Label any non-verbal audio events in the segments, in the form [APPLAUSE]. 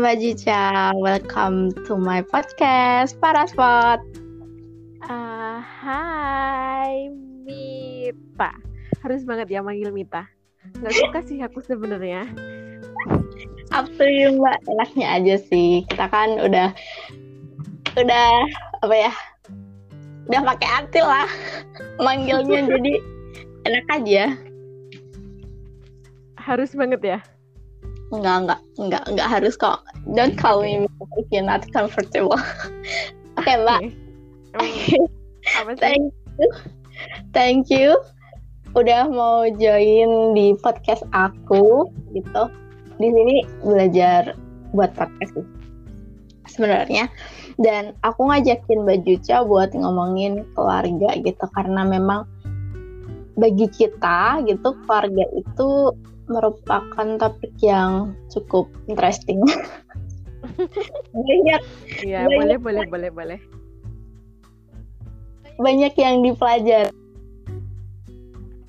Mbak Jica, welcome to my podcast Paraspot. Uh, hai Mita, harus banget ya manggil Mita. Gak suka sih aku sebenarnya. Up to you Mbak, enaknya aja sih. Kita kan udah udah apa ya? Udah pakai hati lah manggilnya [LAUGHS] jadi enak aja. Harus banget ya. Enggak, enggak, enggak, enggak harus kok. Don't call me if you're not comfortable. [LAUGHS] Oke, okay, Mbak. Okay. Thank you. Thank you. Udah mau join di podcast aku gitu. Di sini belajar buat podcast sih. Sebenarnya dan aku ngajakin Mbak Juca buat ngomongin keluarga gitu karena memang bagi kita gitu keluarga itu merupakan topik yang cukup interesting. [LAUGHS] banyak. Iya, boleh, boleh, boleh, boleh. Banyak yang dipelajari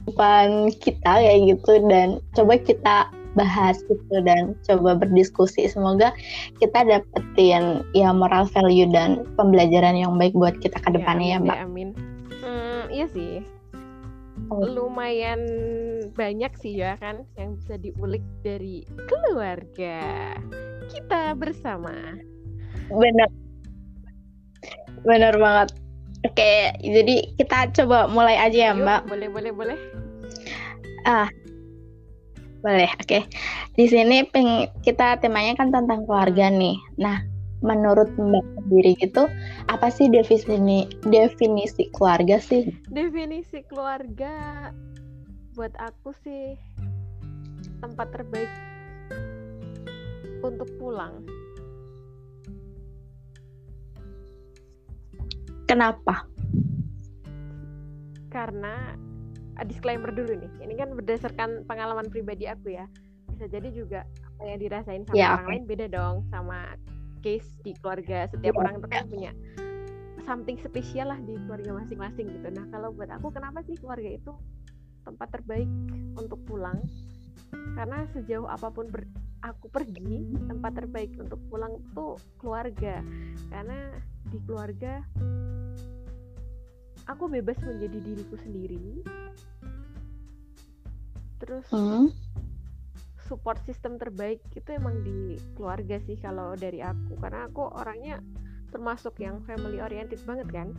depan kita kayak gitu dan coba kita bahas gitu dan coba berdiskusi semoga kita dapetin ya moral value dan pembelajaran yang baik buat kita ke depannya ya, ya mbak. Ya, amin. Hmm, iya sih lumayan banyak sih ya kan yang bisa diulik dari keluarga kita bersama. Benar. Benar banget. Oke, jadi kita coba mulai aja ya, Yuk, Mbak. Boleh, boleh, boleh. Ah. Boleh. Oke. Di sini peng kita temanya kan tentang keluarga nih. Nah, menurut Mbak sendiri gitu apa sih definisi definisi keluarga sih? Definisi keluarga buat aku sih tempat terbaik untuk pulang. Kenapa? Karena disclaimer dulu nih. Ini kan berdasarkan pengalaman pribadi aku ya. Bisa jadi juga apa yang dirasain sama ya, orang okay. lain beda dong sama case di keluarga setiap orang itu kan punya something spesial lah di keluarga masing-masing gitu. Nah kalau buat aku kenapa sih keluarga itu tempat terbaik untuk pulang? Karena sejauh apa pun ber, aku pergi tempat terbaik untuk pulang tuh keluarga. Karena di keluarga aku bebas menjadi diriku sendiri. Terus hmm support system terbaik itu emang di keluarga sih kalau dari aku. Karena aku orangnya termasuk yang family oriented banget kan?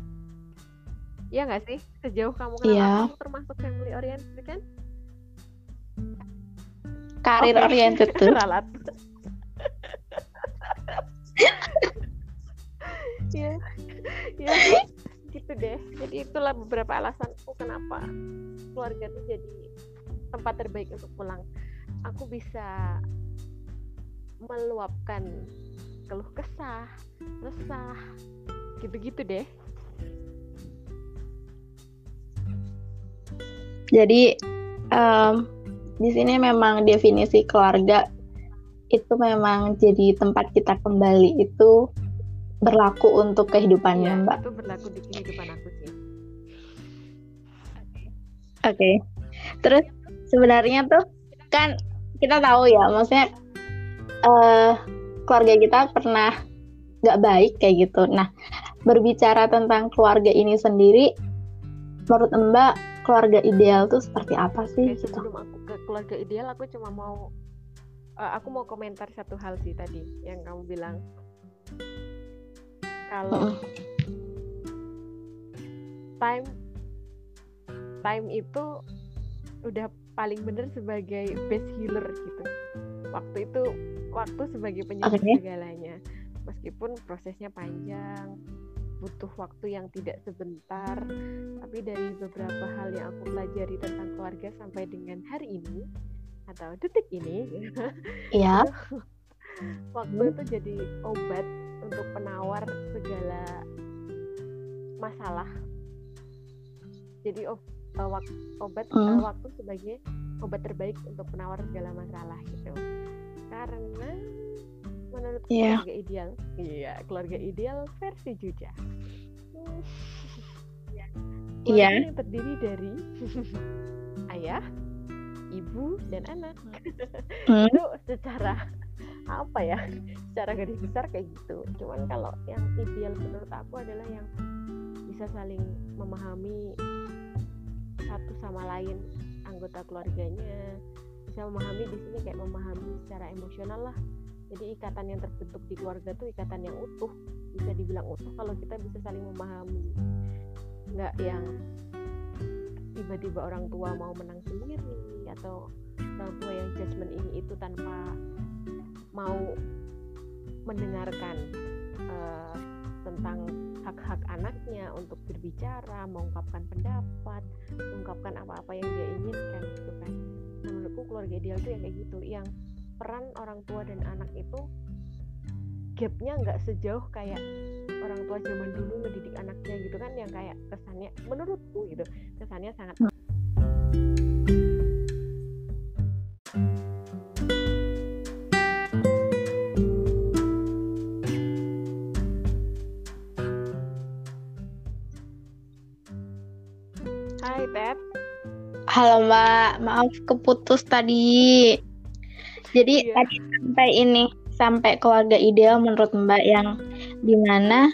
Iya nggak sih? Sejauh kamu kenal yeah. aku termasuk family oriented kan? Karir okay. oriented tuh. [LAUGHS] Ralat. Ya ya gitu deh. Jadi itulah beberapa alasanku kenapa keluarga itu jadi tempat terbaik untuk pulang aku bisa meluapkan keluh kesah, resah, gitu-gitu deh. Jadi um, di sini memang definisi keluarga itu memang jadi tempat kita kembali itu berlaku untuk kehidupannya, ya, Mbak. Itu berlaku di kehidupan aku sih. Oke. Okay. Terus sebenarnya tuh kan kita tahu ya maksudnya uh, keluarga kita pernah nggak baik kayak gitu. Nah berbicara tentang keluarga ini sendiri menurut mbak keluarga ideal tuh seperti apa sih? Oke, sebelum aku ke keluarga ideal aku cuma mau uh, aku mau komentar satu hal sih tadi yang kamu bilang. Kalau time time itu udah paling benar sebagai best healer gitu. Waktu itu waktu sebagai penyembuh okay. segalanya. Meskipun prosesnya panjang butuh waktu yang tidak sebentar tapi dari beberapa hal yang aku pelajari tentang keluarga sampai dengan hari ini atau detik ini [LAUGHS] ya [LAUGHS] waktu itu jadi obat untuk penawar segala masalah. Jadi uh, obat uh, waktu sebagai obat terbaik untuk penawar segala masalah gitu karena menurut yeah. keluarga ideal iya keluarga ideal versi Juja [LAUGHS] Iya. Yeah. yang terdiri dari [LAUGHS] ayah, ibu dan anak. Hmm. [LAUGHS] Itu secara apa ya secara garis besar kayak gitu cuman kalau yang ideal menurut aku adalah yang bisa saling memahami satu sama lain anggota keluarganya. Bisa memahami di sini kayak memahami secara emosional lah. Jadi ikatan yang terbentuk di keluarga tuh ikatan yang utuh bisa dibilang utuh kalau kita bisa saling memahami. Nggak yang tiba-tiba orang tua mau menang sendiri atau orang tua yang judgement ini itu tanpa mau mendengarkan uh, tentang hak-hak anaknya untuk berbicara, mengungkapkan pendapat, mengungkapkan apa-apa yang dia inginkan gitu kan. Menurutku keluarga ideal itu yang kayak gitu, yang peran orang tua dan anak itu gapnya nggak sejauh kayak orang tua zaman dulu mendidik anaknya gitu kan yang kayak kesannya menurutku gitu kesannya sangat Halo Mbak, maaf keputus tadi. Jadi iya. tadi sampai ini sampai keluarga ideal menurut Mbak yang di mana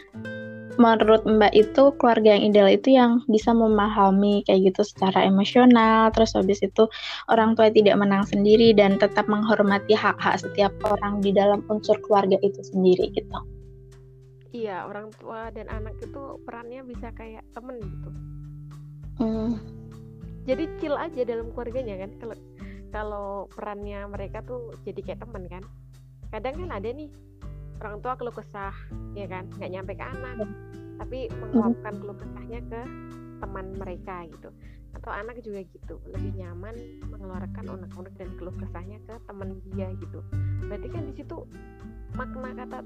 menurut Mbak itu keluarga yang ideal itu yang bisa memahami kayak gitu secara emosional terus habis itu orang tua tidak menang sendiri dan tetap menghormati hak-hak setiap orang di dalam unsur keluarga itu sendiri gitu. Iya, orang tua dan anak itu perannya bisa kayak temen gitu. Hmm. Jadi chill aja dalam keluarganya kan. Kalau kalau perannya mereka tuh jadi kayak temen kan. Kadang kan ada nih orang tua keluh kesah ya kan? Nggak nyampe ke anak tapi mengeluapkan keluh kesahnya ke teman mereka gitu. Atau anak juga gitu lebih nyaman mengeluarkan unek-unek dan keluh kesahnya ke teman dia gitu. Berarti kan di situ makna kata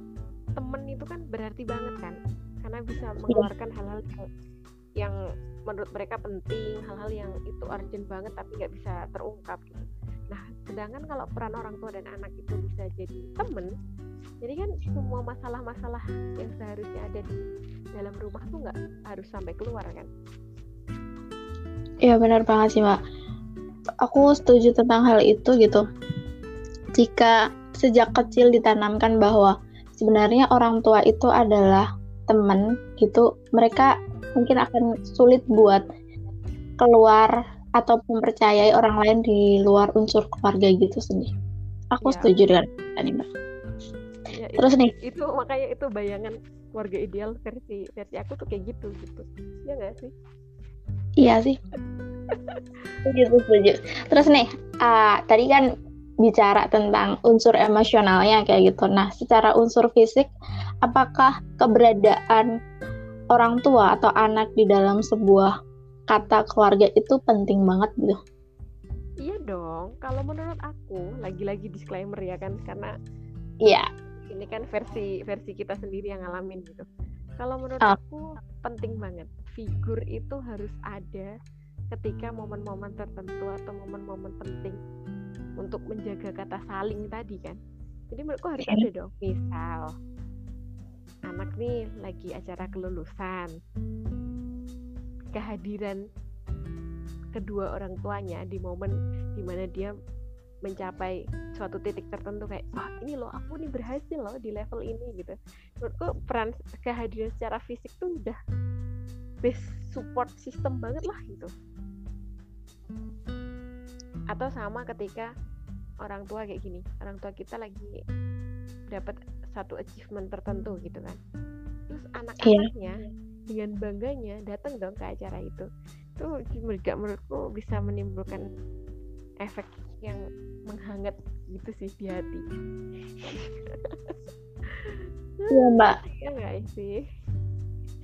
temen itu kan berarti banget kan? Karena bisa iya. mengeluarkan hal-hal yang menurut mereka penting hal-hal yang itu urgent banget tapi nggak bisa terungkap gitu. Nah sedangkan kalau peran orang tua dan anak itu bisa jadi temen jadi kan semua masalah-masalah yang seharusnya ada di dalam rumah tuh nggak harus sampai keluar kan? Iya benar banget sih mbak. Aku setuju tentang hal itu gitu. Jika sejak kecil ditanamkan bahwa sebenarnya orang tua itu adalah teman gitu mereka mungkin akan sulit buat keluar atau mempercayai orang lain di luar unsur keluarga gitu sendiri. Aku ya. setuju dengan mbak. Ya, Terus itu, nih, itu makanya itu bayangan keluarga ideal versi versi aku tuh kayak gitu gitu. Ya nggak sih? Iya sih. setuju, setuju. Terus nih, uh, tadi kan bicara tentang unsur emosionalnya kayak gitu. Nah, secara unsur fisik, apakah keberadaan orang tua atau anak di dalam sebuah kata keluarga itu penting banget gitu. Iya dong, kalau menurut aku lagi-lagi disclaimer ya kan karena iya ini kan versi versi kita sendiri yang ngalamin gitu. Kalau menurut oh. aku penting banget figur itu harus ada ketika momen-momen tertentu atau momen-momen penting untuk menjaga kata saling tadi kan. Jadi menurutku harus iya. ada dong. Misal anak nih lagi acara kelulusan. Kehadiran kedua orang tuanya di momen di mana dia mencapai suatu titik tertentu kayak wah ini loh aku nih berhasil loh di level ini gitu. Menurutku peran kehadiran secara fisik tuh udah base support system banget lah gitu. Atau sama ketika orang tua kayak gini orang tua kita lagi dapat satu achievement tertentu gitu kan. Terus anak-anaknya yeah. dengan bangganya datang dong ke acara itu. Itu juga menurutku bisa menimbulkan efek yang menghangat gitu sih di hati. Iya mbak. Iya nggak sih?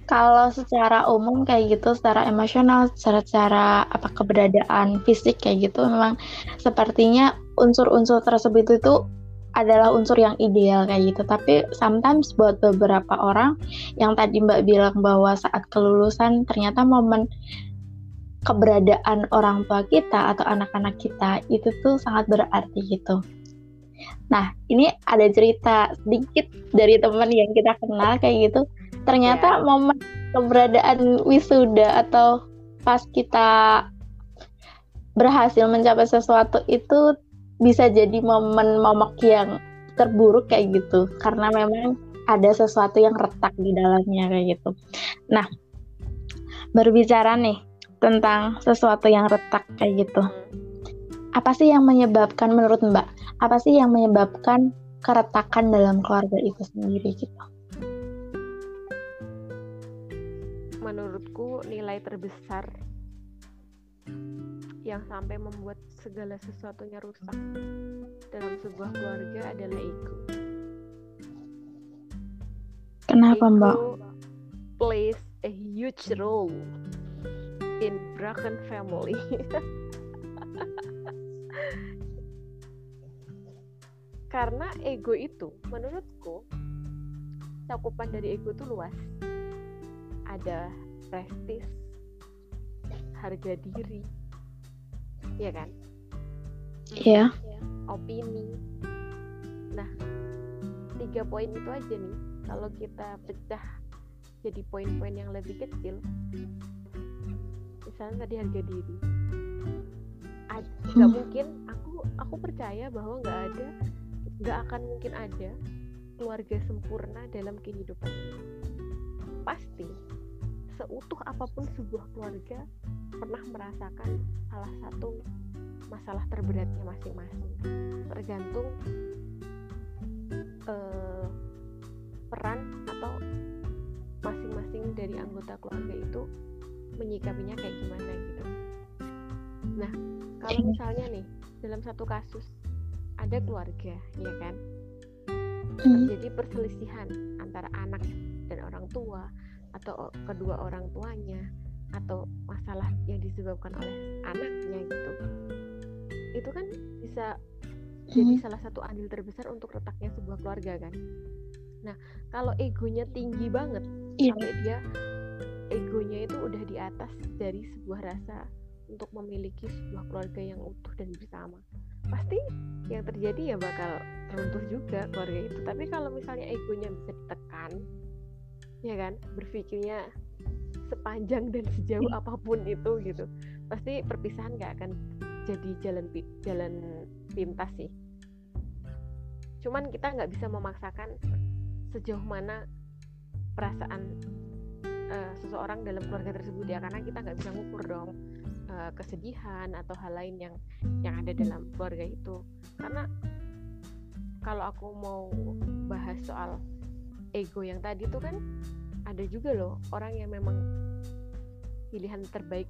Kalau secara umum kayak gitu secara emosional secara secara apa keberadaan fisik kayak gitu memang sepertinya unsur-unsur tersebut itu adalah unsur yang ideal kayak gitu. Tapi sometimes buat beberapa orang yang tadi Mbak bilang bahwa saat kelulusan ternyata momen keberadaan orang tua kita atau anak-anak kita itu tuh sangat berarti gitu. Nah, ini ada cerita sedikit dari teman yang kita kenal kayak gitu. Ternyata yeah. momen keberadaan wisuda atau pas kita berhasil mencapai sesuatu itu bisa jadi momen momok yang terburuk kayak gitu karena memang ada sesuatu yang retak di dalamnya kayak gitu. Nah, berbicara nih tentang sesuatu yang retak kayak gitu. Apa sih yang menyebabkan menurut Mbak? Apa sih yang menyebabkan keretakan dalam keluarga itu sendiri gitu? Menurutku nilai terbesar yang sampai membuat segala sesuatunya rusak dalam sebuah keluarga adalah ego. Kenapa ego Mbak? plays a huge role in broken family. [LAUGHS] Karena ego itu, menurutku, cakupan dari ego itu luas. Ada prestis, harga diri, ya kan? Iya. Opini. Nah, tiga poin itu aja nih. Kalau kita pecah jadi poin-poin yang lebih kecil, misalnya tadi harga diri, nggak mungkin. Aku aku percaya bahwa nggak ada, nggak akan mungkin ada keluarga sempurna dalam kehidupan. Pasti seutuh apa pun sebuah keluarga pernah merasakan salah satu masalah terberatnya masing-masing. Tergantung uh, peran atau masing-masing dari anggota keluarga itu menyikapinya kayak gimana gitu. Nah kalau misalnya nih dalam satu kasus ada keluarga ya kan? Hmm. terjadi perselisihan antara anak dan orang tua atau kedua orang tuanya atau masalah yang disebabkan oleh anaknya gitu itu kan bisa jadi hmm. salah satu andil terbesar untuk retaknya sebuah keluarga kan nah kalau egonya tinggi banget yeah. sampai dia egonya itu udah di atas dari sebuah rasa untuk memiliki sebuah keluarga yang utuh dan bersama pasti yang terjadi ya bakal runtuh juga keluarga itu tapi kalau misalnya egonya bisa ditekan ya kan berpikirnya sepanjang dan sejauh iya. apa pun itu gitu. Pasti perpisahan gak akan jadi jalan jalan pintas sih. Cuman kita nggak bisa memaksakan sejauh mana perasaan uh, seseorang dalam keluarga tersebut ya. Karena kita nggak bisa ngukur dong uh, kesedihan atau hal lain yang yang ada dalam keluarga itu. Karena kalau aku mau bahas soal ego yang tadi tuh kan ada juga loh. Orang yang memang pilihan terbaik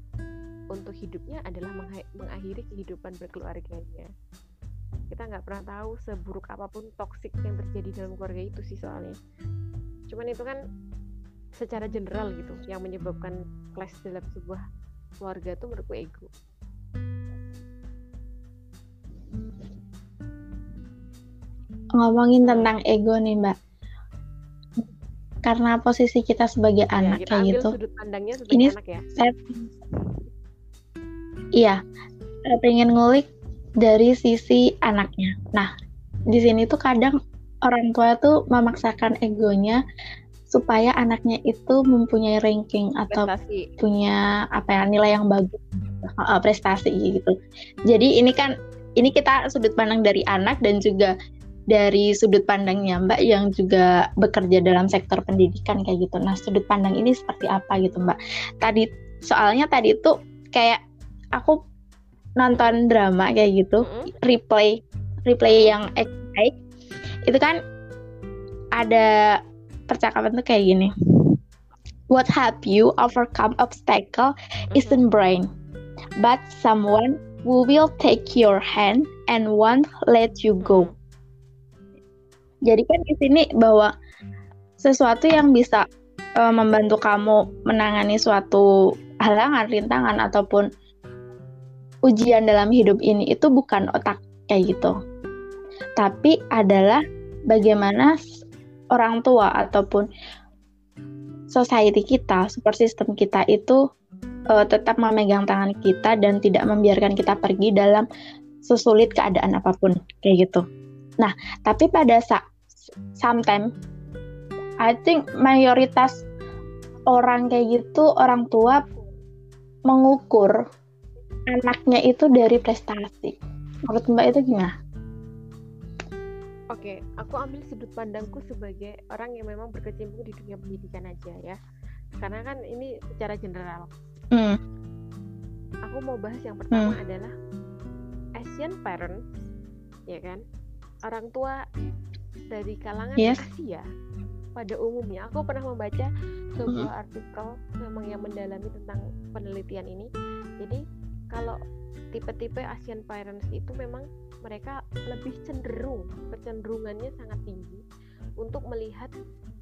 untuk hidupnya adalah mengakhiri kehidupan berkeluarganya. Kita nggak pernah tahu seburuk apa pun toksik yang terjadi dalam keluarga itu sih soalnya. Cuman itu kan secara general gitu yang menyebabkan clash dalam sebuah keluarga itu menurutku ego. Ngomongin tentang ego nih mbak karena posisi kita sebagai ya, anak kita kayak gitu sudut pandangnya sebagai ini anak ya saya Iya, pengen ngulik dari sisi anaknya. Nah, di sini tuh kadang orang tua tuh memaksakan egonya supaya anaknya itu mempunyai ranking atau prestasi. punya apa ya nilai yang bagus prestasi gitu. Jadi ini kan ini kita sudut pandang dari anak dan juga dari sudut pandangnya Mbak yang juga bekerja dalam sektor pendidikan kayak gitu. Nah, sudut pandang ini seperti apa gitu Mbak? Tadi soalnya tadi tuh kayak aku nonton drama kayak gitu mm-hmm. replay replay yang XI itu kan ada percakapan tuh kayak gini what help you overcome obstacle mm-hmm. isn't brain but someone who will take your hand and won't let you go mm-hmm. Jadi kan di sini bahwa sesuatu yang bisa uh, membantu kamu menangani suatu halangan rintangan ataupun ujian dalam hidup ini itu bukan otak kayak gitu. Tapi adalah bagaimana orang tua ataupun society kita, support system kita itu uh, tetap memegang tangan kita dan tidak membiarkan kita pergi dalam sesulit keadaan apa pun kayak gitu. Nah, tapi pada saat sometimes I think mayoritas orang kayak gitu orang tua mengukur anaknya itu dari prestasi. Menurut Mbak itu gimana? Oke, aku ambil sudut pandangku sebagai orang yang memang berkecimpung di dunia pendidikan aja ya. Karena kan ini secara general. Hmm. Aku mau bahas yang pertama hmm. adalah Asian parents, ya kan? Orang tua dari kalangan yes. Asia pada umumnya. Aku pernah membaca sebuah hmm. artikel memang yang mendalami tentang penelitian ini. Jadi kalau tipe-tipe Asian parents itu memang mereka lebih cenderung kecenderungannya sangat tinggi untuk melihat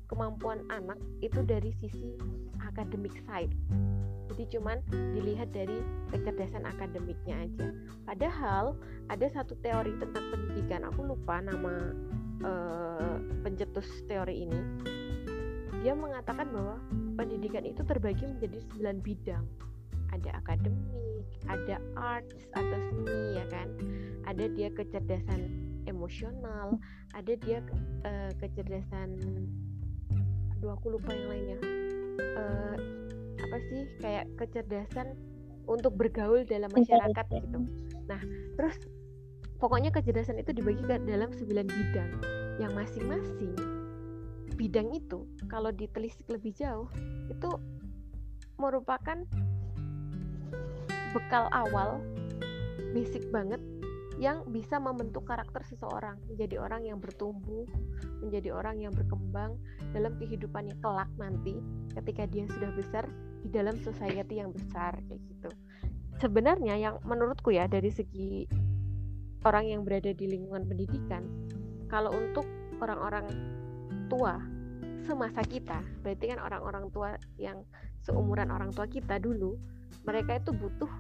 kemampuan anak itu dari sisi akademik side jadi cuman dilihat dari kecerdasan akademiknya aja padahal ada satu teori tentang pendidikan aku lupa nama uh, pencetus teori ini dia mengatakan bahwa pendidikan itu terbagi menjadi 9 bidang ada akademik, ada arts atau seni ya kan. Ada dia kecerdasan emosional, ada dia uh, kecerdasan aduh aku lupa yang lainnya. Uh, apa sih kayak kecerdasan untuk bergaul dalam masyarakat gitu. Nah, terus pokoknya kecerdasan itu dibagi ke dalam 9 bidang. Yang masing-masing bidang itu kalau ditelisik lebih jauh itu merupakan bekal awal basic banget yang bisa membentuk karakter seseorang. Menjadi orang yang bertumbuh, menjadi orang yang berkembang dalam kehidupannya kelak nanti ketika dia sudah besar di dalam society yang besar kayak gitu. Sebenarnya yang menurutku ya dari segi orang yang berada di lingkungan pendidikan, kalau untuk orang-orang tua semasa kita, berarti kan orang-orang tua yang seumuran orang tua kita dulu mereka itu butuh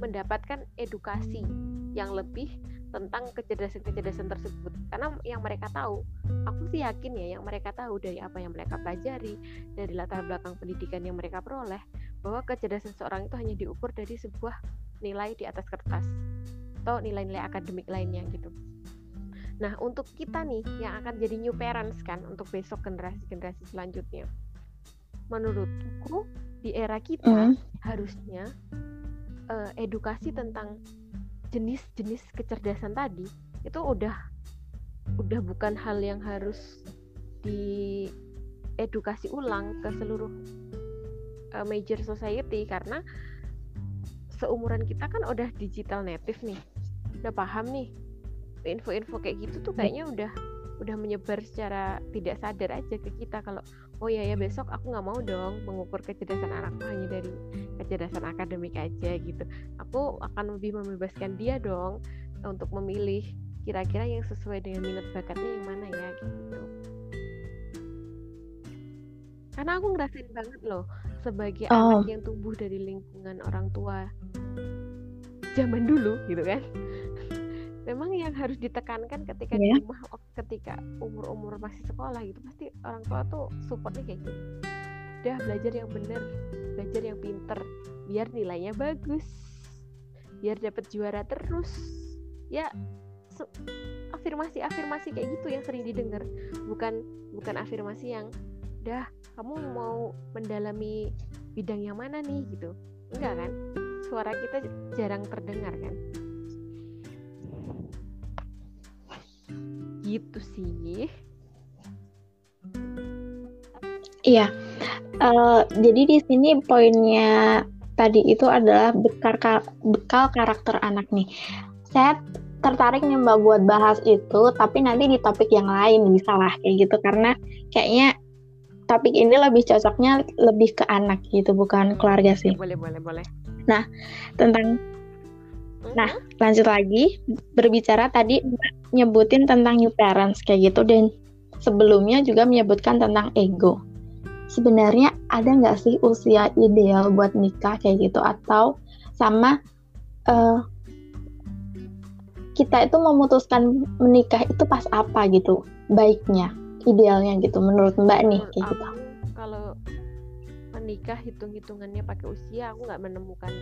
mendapatkan edukasi yang lebih tentang kecerdasan-kecerdasan tersebut. Karena yang mereka tahu aku sih yakin ya yang mereka tahu dari apa yang mereka pelajari dari latar belakang pendidikan yang mereka peroleh bahwa kecerdasan seorang itu hanya diukur dari sebuah nilai di atas kertas atau nilai-nilai akademik lainnya gitu. Nah untuk kita nih yang akan jadi new parents kan untuk besok generasi-generasi selanjutnya. Menurutku di era kita mm. harusnya uh, edukasi tentang jenis-jenis kecerdasan tadi itu udah udah bukan hal yang harus diedukasi ulang ke seluruh uh, major society. Karena seumuran kita kan udah digital native nih. Udah paham nih info-info kayak gitu tuh kayaknya udah udah menyebar secara tidak sadar aja ke kita. Kalau oh ya ya besok aku nggak mau dong mengukur kecerdasan anakku hanya dari kecerdasan akademik aja gitu. Aku akan lebih membebaskan dia dong untuk memilih kira-kira yang sesuai dengan minat bakatnya yang mana ya gitu. Karena aku ngerasain banget loh sebagai oh. anak yang tumbuh dari lingkungan orang tua zaman dulu gitu kan memang yang harus ditekankan ketika yeah. di rumah ketika umur-umur masih sekolah gitu pasti orang tua tuh supportnya kayak gitu udah belajar yang bener belajar yang pinter biar nilainya bagus biar dapat juara terus. Ya afirmasi afirmasi kayak gitu yang sering didengar. Bukan bukan afirmasi yang dah kamu mau mendalami bidang yang mana nih? gitu. Enggak kan? Suara kita jarang terdengar kan gitu sih. Iya. Uh, jadi di sini poinnya tadi itu adalah bekal bekal karakter anak nih. Saya tertarik nih mbak buat bahas itu tapi nanti di topik yang lain bisa lah kayak gitu. Karena kayaknya topik ini lebih cocoknya lebih ke anak gitu bukan keluarga sih. Boleh boleh boleh. Nah tentang Nah, lanjut lagi. Berbicara tadi nyebutin tentang new parents kayak gitu dan sebelumnya juga menyebutkan tentang ego. Sebenarnya ada nggak sih usia ideal buat nikah kayak gitu atau sama uh, kita itu memutuskan menikah itu pas apa gitu baiknya idealnya gitu menurut mbak nih kayak gitu. Kalau menikah hitung-hitungannya pakai usia aku nggak menemukan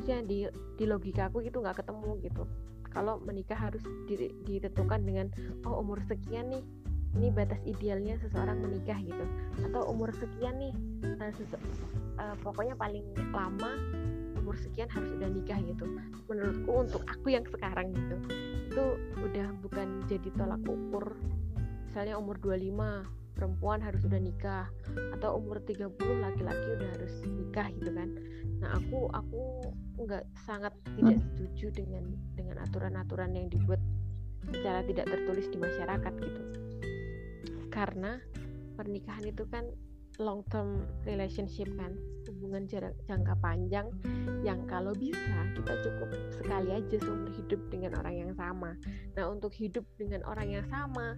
maksudnya di di logika aku itu nggak ketemu gitu kalau menikah harus ditentukan dengan oh umur sekian nih ini batas idealnya seseorang menikah gitu. Atau umur sekian nih uh, uh, pokoknya paling lama umur sekian harus udah nikah gitu. Menurutku untuk aku yang sekarang gitu. Itu udah bukan jadi tolak ukur. Misalnya umur 25 perempuan harus udah nikah atau umur 30 laki-laki udah harus nikah gitu kan. Nah aku aku nggak sangat tidak hmm. setuju dengan dengan aturan-aturan yang dibuat secara tidak tertulis di masyarakat gitu. Karena pernikahan itu kan long term relationship kan hubungan jarak jangka panjang yang kalau bisa kita cukup sekali aja seumur hidup dengan orang yang sama. Nah untuk hidup dengan orang yang sama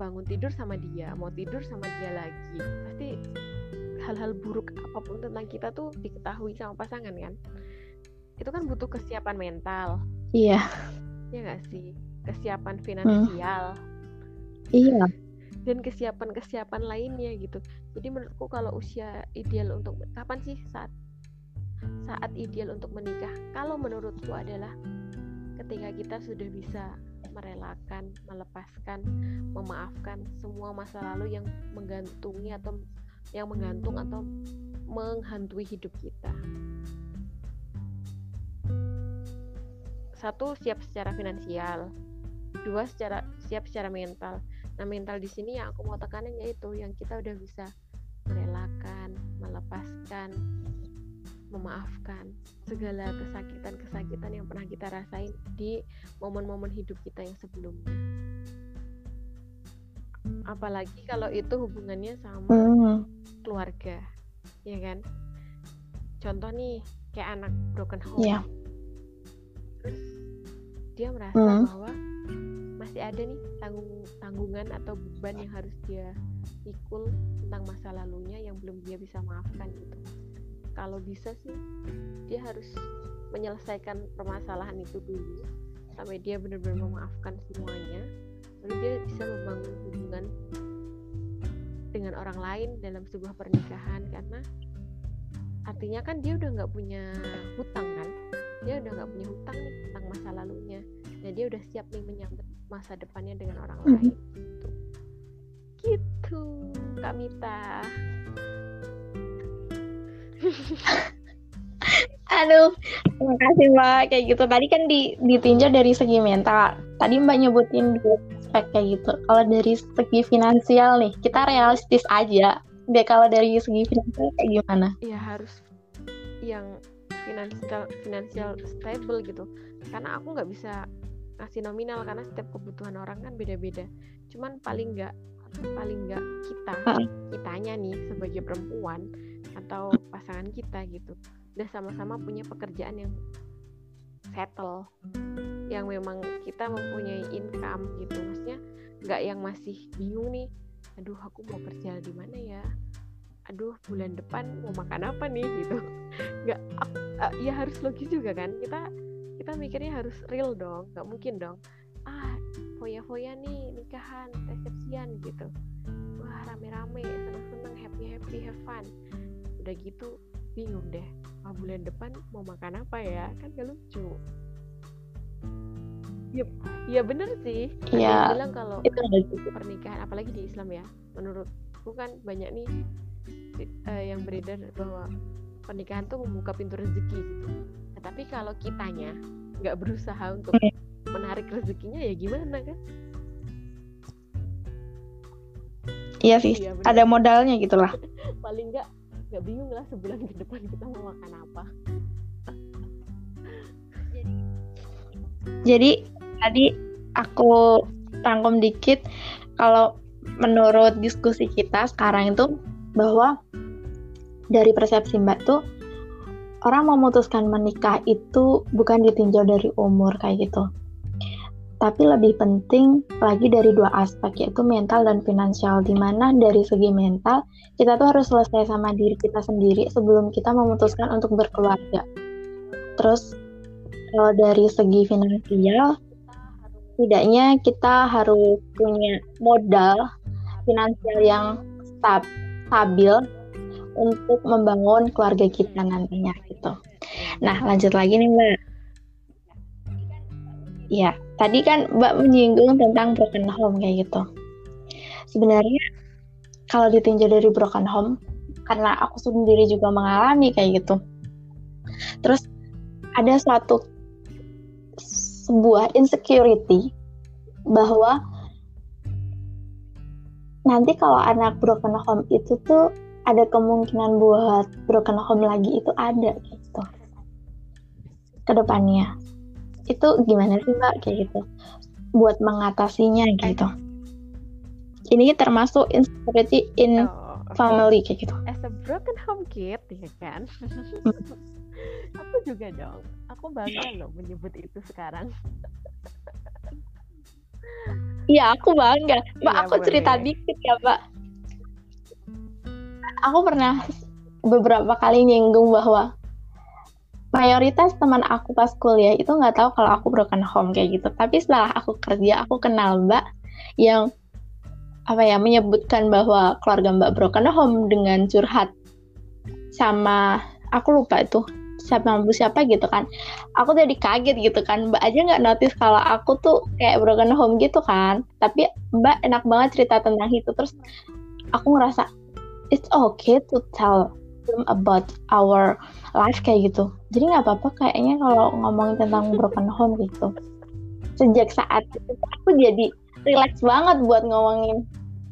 bangun tidur sama dia mau tidur sama dia lagi. Pasti hal-hal buruk apa pun tentang kita tuh diketahui sama pasangan kan? Itu kan butuh kesiapan mental. Iya. Ya nggak sih? Kesiapan finansial. Hmm. iya. Dan kesiapan-kesiapan lainnya gitu. Jadi menurutku kalau usia ideal untuk kapan sih saat saat ideal untuk menikah? Kalau menurutku adalah ketika kita sudah bisa merelakan melepaskan memaafkan semua masa lalu yang menggantungi atau yang menggantung atau menghantui hidup kita. Satu siap secara finansial. Dua secara siap secara mental. Nah, mental di sini yang aku mau tekanin yaitu yang kita udah bisa merelakan, melepaskan, memaafkan segala kesakitan-kesakitan yang pernah kita rasain di momen-momen hidup kita yang sebelumnya. Apalagi kalau itu hubungannya sama mm. keluarga, ya kan? Contoh nih, kayak anak broken home. Yeah. Terus dia merasa mm. bahwa masih ada nih tanggung tanggungan atau beban yang harus dia pikul tentang masa lalunya yang belum dia bisa maafkan gitu kalau bisa sih dia harus menyelesaikan permasalahan itu dulu sampai dia benar-benar memaafkan semuanya lalu dia bisa membangun hubungan dengan orang lain dalam sebuah pernikahan. Karena artinya kan dia udah nggak punya hutang kan? Dia udah nggak punya hutang nih tentang masa lalunya. Dan dia udah siap nih menyambut masa depannya dengan orang mm-hmm. lain. Gitu. gitu. Kak Mita [LAUGHS] Aduh, terima kasih Mbak. Kayak gitu. Tadi kan di, ditinjau dari segi mental. Tadi Mbak nyebutin dua aspek kayak gitu. Kalau dari segi finansial nih, kita realistis aja. Deh kalau dari segi finansial kayak gimana? Iya harus yang finansial finansial stable gitu. Karena aku nggak bisa ngasih nominal karena setiap kebutuhan orang kan beda-beda cuman paling nggak paling nggak kita kitanya nih sebagai perempuan atau pasangan kita gitu. Udah sama-sama punya pekerjaan yang settle yang memang kita mempunyai income gitu. Maksudnya nggak yang masih bingung nih aduh aku mau kerja di mana ya? Aduh bulan depan mau makan apa nih? Gitu. [LAUGHS] Nggak uh, ya harus logis juga kan. Kita kita mikirnya harus real dong nggak mungkin dong ah foya-foya nih nikahan resepsian gitu. Wah rame-rame seneng-seneng happy happy have fun udah gitu bingung deh ah, bulan depan mau makan apa ya? Kan gak lucu. Ya ya bener sih. Ya, bilang kalau pernikahan apalagi di Islam ya menurutku kan banyak nih uh, yang beredar bahwa pernikahan tuh membuka pintu rezeki gitu. Nah, tapi kalau kitanya nggak berusaha untuk iya. menarik rezekinya ya gimana kan? Iya sih, iya, ada modalnya gitulah. [LAUGHS] Paling nggak nggak bingung lah sebulan ke depan kita mau makan apa. Jadi tadi aku rangkum dikit kalau menurut diskusi kita sekarang itu bahwa dari persepsi Mbak tuh orang memutuskan menikah itu bukan ditinjau dari umur kayak gitu. Tapi lebih penting lagi dari dua aspek yaitu mental dan finansial di mana dari segi mental kita tuh harus selesai sama diri kita sendiri sebelum kita memutuskan untuk berkeluarga. Terus kalau dari segi finansial tidaknya kita harus punya modal finansial yang stab, stabil untuk membangun keluarga kita nantinya gitu. Nah, lanjut lagi nih Mbak. Ya, tadi kan Mbak menyinggung tentang broken home kayak gitu. Sebenarnya kalau ditinjau dari broken home, karena aku sendiri juga mengalami kayak gitu. terus ada suatu sebuah insecurity bahwa nanti kalau anak broken home itu tuh ada kemungkinan buat broken home lagi itu ada gitu ke depannya itu gimana sih mbak kayak gitu buat mengatasinya gitu ini termasuk insecurity in oh, okay. family kayak gitu as a broken home kid ya kan aku juga dong aku bangga loh menyebut itu sekarang Iya, aku bangga. Mbak, iya, aku boleh. cerita dikit ya, Mbak. Aku pernah beberapa kali nyinggung bahwa mayoritas teman aku pas kuliah itu nggak tahu kalau aku broken home kayak gitu. Tapi setelah aku kerja, aku kenal Mbak yang apa ya menyebutkan bahwa keluarga Mbak broken home dengan curhat sama aku lupa itu siapa mampu siapa gitu kan. Aku jadi kaget gitu kan. Mbak aja nggak notice kalau aku tuh kayak broken home gitu kan. Tapi mbak enak banget cerita tentang itu. Terus aku ngerasa it's okay to tell them about our life kayak gitu. Jadi nggak apa-apa kayaknya kalau ngomongin tentang broken home gitu. Sejak saat itu aku jadi relax banget buat ngomongin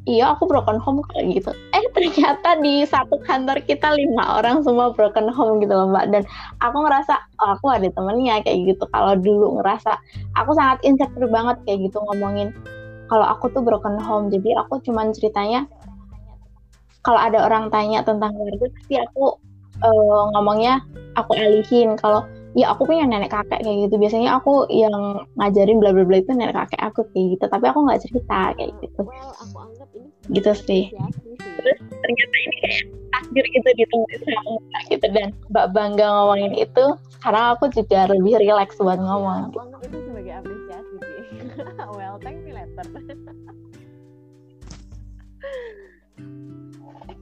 iya aku broken home kayak gitu. Eh ternyata di satu kantor kita lima orang semua broken home gitu loh mbak. Dan aku ngerasa oh, aku ada temennya kayak gitu. Kalau dulu ngerasa aku sangat insecure banget kayak gitu ngomongin kalau aku tuh broken home jadi aku cuman ceritanya kalau ada orang tanya tentang keluarga pasti aku uh, ngomongnya aku alihin kalau ya aku punya nenek kakek kayak gitu. Biasanya aku yang ngajarin bla bla bla itu nenek kakek aku kayak gitu tapi aku nggak cerita kayak gitu. Well, aku anggap ini gitu sih. terus ternyata ini kayak takdir gitu ditemuin sama mbak gitu dan mbak bangga ngomongin itu sekarang aku juga lebih rileks buat ngomong. Ya, aku itu sebagai apresiasi sih. [LAUGHS] Well thank you later [LAUGHS]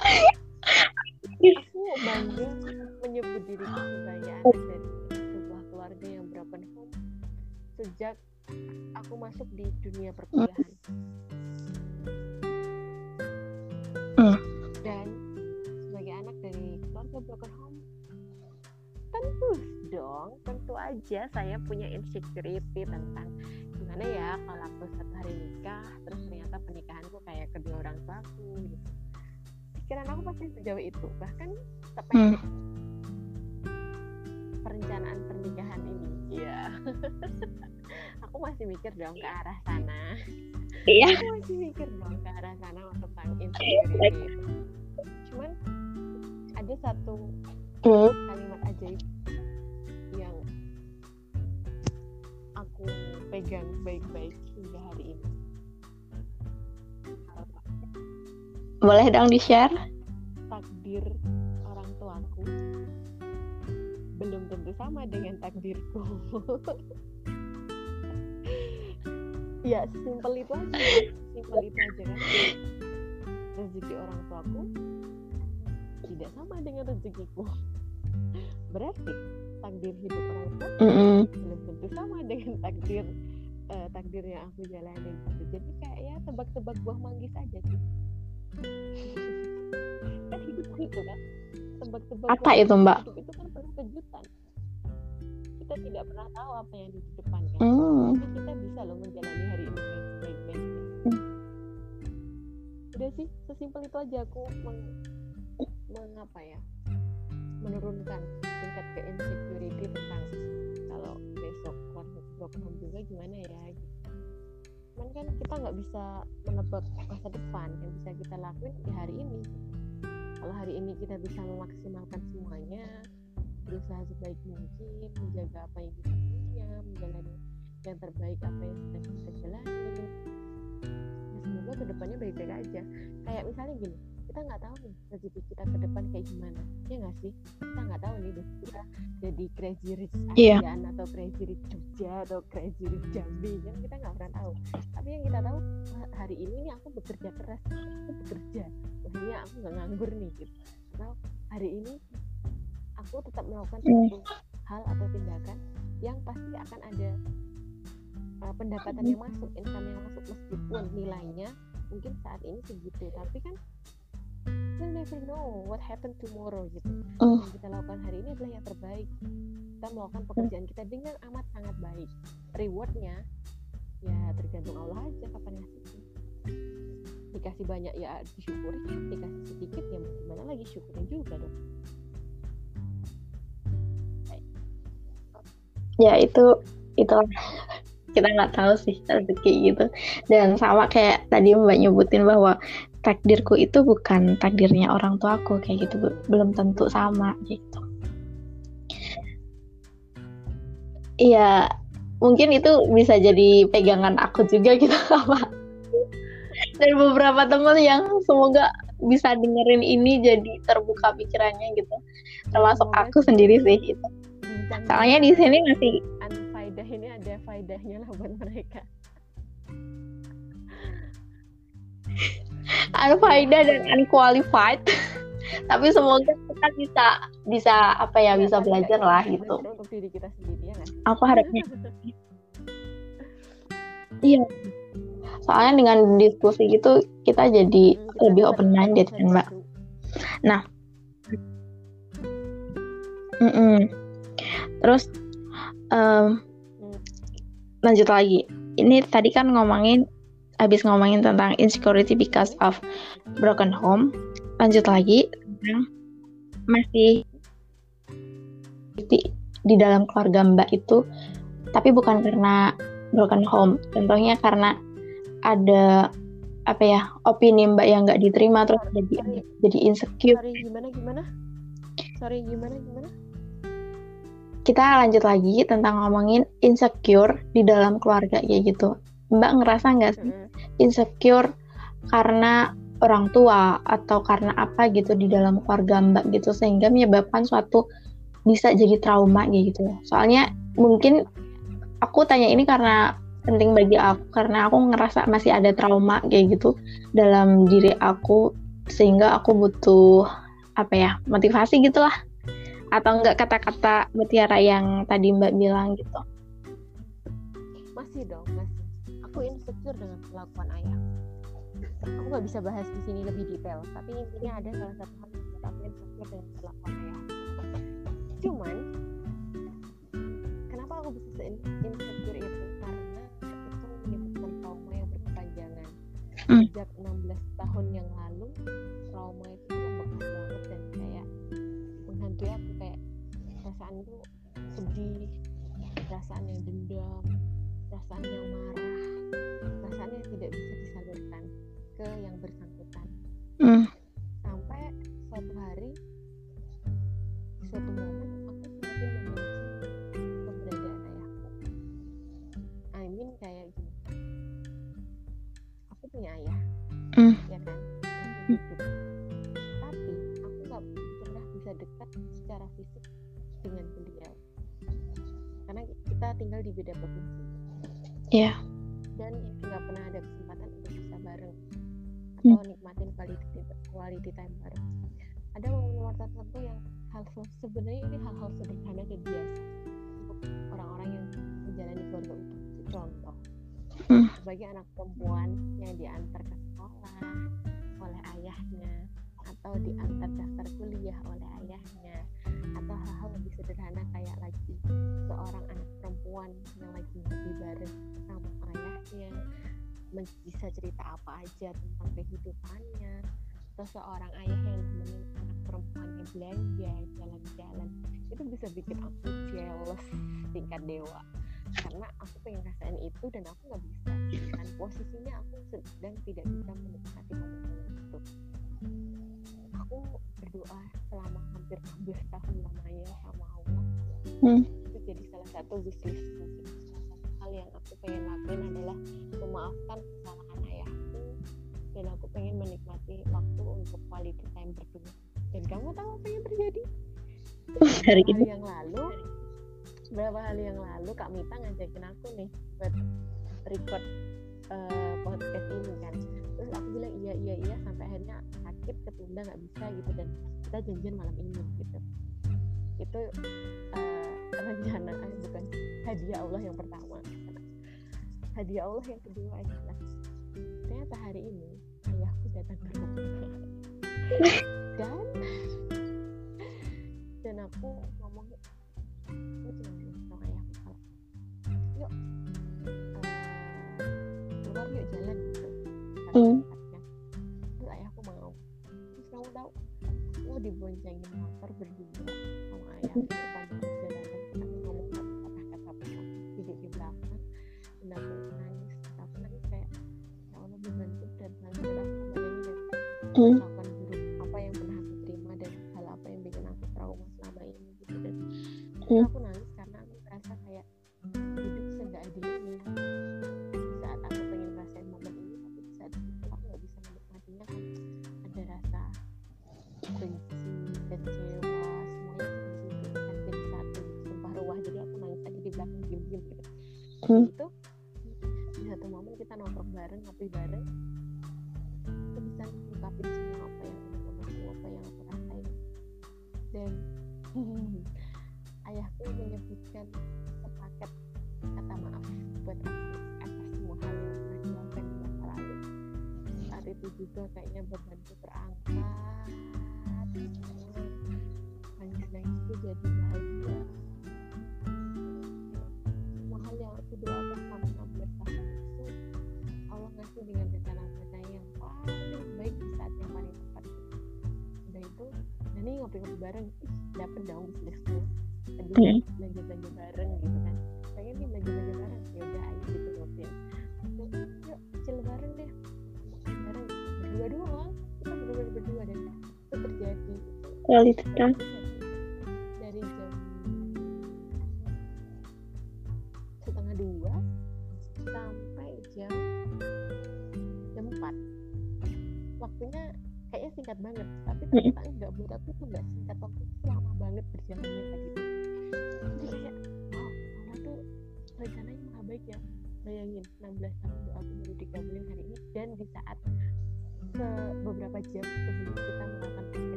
aku bangga menyebut diri sebagai anak dari sebuah keluarga yang broken home sejak aku masuk di dunia perkuliahan. Hmm. Dan sebagai anak dari keluarga broken home, tentu dong, tentu aja saya punya insecurity tentang gimana ya kalau aku satu hari nikah, terus ternyata pernikahanku kayak kedua orang tuaku gitu. Pikiran aku pasti sejauh itu, bahkan sampai hmm. perencanaan pernikahan ini. Iya. [LAUGHS] Aku masih mikir dong ke arah sana. Iya. Aku masih mikir dong ke arah sana tentang insecurity cuman ada satu hmm. kalimat ajaib yang aku pegang baik-baik hingga hari ini boleh dong di share takdir belum tentu sama dengan takdirku. [LAUGHS] Ya simpel itu aja. Simpel itu aja kan. Rezeki orang tuaku tidak sama dengan rezekiku. Berarti takdir hidup orang tua mm -hmm. belum tentu sama dengan takdir uh, takdir yang aku jalani gitu. jadi kayak ya tebak-tebak buah manggis aja sih kan hidup gitu kan itu mbak hidup itu kan penuh kejutan kita tidak pernah tahu apa yang di depan kan hmm. tapi kita bisa loh menjalani hari ini baik-baik hmm. udah sih sesimpel itu aja aku meng, mengapa ya menurunkan tingkat ke insecurity tentang kalau besok broken home juga gimana ya. Kan kita nggak bisa menebak masa depan yang bisa kita lakuin di hari ini. Kalau hari ini kita bisa memaksimalkan semuanya berusaha sebaik mungkin menjaga apa yang kita punya menjalani yang terbaik apa yang sedang kita jalani ya semoga ke depannya baik-baik aja. Kayak misalnya gini kita nggak tahu nih rezeki kita ke depan kayak gimana. Ya nggak sih? Kita nggak tahu nih kita jadi crazy rich yeah. atau crazy rich Jogja atau crazy rich Jambi. Kan kita nggak pernah tahu. Tapi yang kita tahu hari ini nih aku bekerja keras. Aku bekerja. Maksudnya aku nggak nganggur nih gitu. Atau hari ini aku tetap melakukan mm. satu hal atau tindakan yang pasti akan ada uh, pendapatan yang masuk income yang masuk. Meskipun nilainya mungkin saat ini segitu. Tapi kan will never know what happen tomorrow gitu. Mm. yang kita lakukan hari ini adalah yang terbaik. Kita melakukan pekerjaan kita dengan amat sangat baik. Rewardnya ya tergantung Allah aja kapan ngasihnya. Dikasih banyak ya disyukuri dikasih sedikit ya gimana lagi syukurin juga dong. Ya itu itu kita nggak tahu sih rezeki gitu. Dan sama kayak tadi mbak nyebutin bahwa takdirku itu bukan takdirnya orang tuaku kayak gitu. Bu. belum tentu sama gitu. Iya mungkin itu bisa jadi pegangan aku juga gitu [LAUGHS] apa dan beberapa teman yang semoga bisa dengerin ini jadi terbuka pikirannya gitu. Termasuk Semoga aku sendiri sih gitu. Soalnya di sini masih ini ada faedahnya lah buat mereka unfaedah dan unqualified. [LAUGHS] Tapi semoga kita bisa bisa apa ya bisa belajar lah gitu. Untuk diri kita sendiri ya aku harapnya. Iya. Soalnya dengan diskusi gitu kita jadi Hmm, lebih open minded kan mbak. Diadu. Mm-mm. terus em, Hmm. lanjut lagi. Ini tadi kan ngomongin habis ngomongin tentang insecurity because of broken home lanjut lagi tentang masih di, di dalam keluarga mbak itu tapi bukan karena broken home. Contohnya karena ada apa ya opini mbak yang nggak diterima terus jadi jadi insecure. Sorry gimana gimana? Sorry gimana gimana? Kita lanjut lagi tentang ngomongin insecure di dalam keluarga kayak gitu. Mbak ngerasa nggak sih? Mm-mm. Insecure karena orang tua atau karena apa gitu di dalam keluarga mbak gitu sehingga menyebabkan suatu bisa jadi trauma gitu soalnya mungkin aku tanya ini karena penting bagi aku karena aku ngerasa masih ada trauma kayak gitu dalam diri aku sehingga aku butuh apa ya motivasi gitulah. Atau enggak kata-kata mutiara yang tadi mbak bilang gitu. Masih dong masih aku insecure dengan kelakuan ayah. Aku nggak bisa bahas di sini lebih detail tapi intinya ada salah satu hal yang membuat aku insecure dengan kelakuan ayah. Cuman kenapa aku bisa se- insecure itu? Karena itu menyebabkan trauma yang berkepanjangan. Hmm. sejak 16 tahun yang lalu trauma itu membekas banget dan kayak menghantui aku kayak perasaan itu sedih perasaan yang dendam perasaan yang marah Hmm. sampai suatu hari suatu momen aku semakin membenci keberadaan ayahku I mean kayak gini aku punya ayah Hmm. ya kan hidup tapi aku nggak pernah bisa dekat secara fisik dengan beliau karena kita tinggal di beda provinsi Iya. dan nggak pernah ada kesempatan untuk bisa bareng atau nikmatin quality quality time bareng ada momen-momen tertentu yang hal se- sebenarnya ini hal-hal sederhana dan biasa untuk orang-orang yang menjalani keluarga utuh contoh Hmm. sebagai anak perempuan yang diantar ke sekolah oleh ayahnya atau diantar daftar kuliah oleh ayahnya atau hal-hal lebih sederhana kayak lagi seorang anak perempuan yang lagi ngopi bareng sama ayahnya bisa cerita apa aja tentang kehidupannya seorang ayah yang nemenin anak perempuannya belanja jalan-jalan. Itu bisa bikin aku jealous tingkat dewa. Karena aku pengen rasain itu dan aku nggak bisa. Dan posisinya aku sedang tidak bisa menikmati momen-momen itu. Aku berdoa selama hampir 16 tahun lamanya sama Allah. Hmm. itu jadi salah satu wishlist mungkin. Salah satu hal yang aku pengen lakuin adalah memaafkan kesalahan ayahku dan aku pengen menikmati waktu untuk quality time berdua. Dan kamu tahu apa yang terjadi? [LAUGHS] Hari ini. yang lalu beberapa hari yang lalu Kak Mita ngajakin aku nih buat record eh, podcast ini kan. Terus aku bilang iya iya iya sampai akhirnya sakit ketunda nggak bisa gitu. Dan kita janjian malam ini gitu. Itu eh, rencana eh, bukan hadiah Allah yang pertama. Hadiah Allah yang kedua adalah ternyata hari ini ayahku datang ke rumah. Dan dan aku ngomong aku cuma bilang sama ayahku kalau yuk uh, keluar yuk jalan gitu. Hmm. terus ayahku mau. Terus kamu tahu aku diboncengin motor berdua sama ayah di depan Hmm. melakukan buruk apa yang pernah aku terima dan hal apa yang bikin aku trauma selama ini gitu dan Hmm. aku nangis karena aku merasa kayak hidup seenggak adil ini di saat aku pengen ngerasain momen ini tapi di saat itu aku nggak bisa menikmatinya kan ada rasa benci kecewa semuanya di situ kan jadi satu sumpah ruah jadi aku nangis tadi di belakang diem diem gitu Hmm. itu di satu momen kita nongkrong bareng ngopi bareng juga kayaknya bebanku terangkat nangis nangis itu jadi bahagia. Semua hal yang aku doakan selama 16 tahun itu Allah ngasih dengan rencana-rencana yang paling baik di saat yang paling tepat. Udah itu dan ini ngopi-ngopi bareng. Ih dapet dong bisnisku Hmm. belanja belanja bareng gitu Quality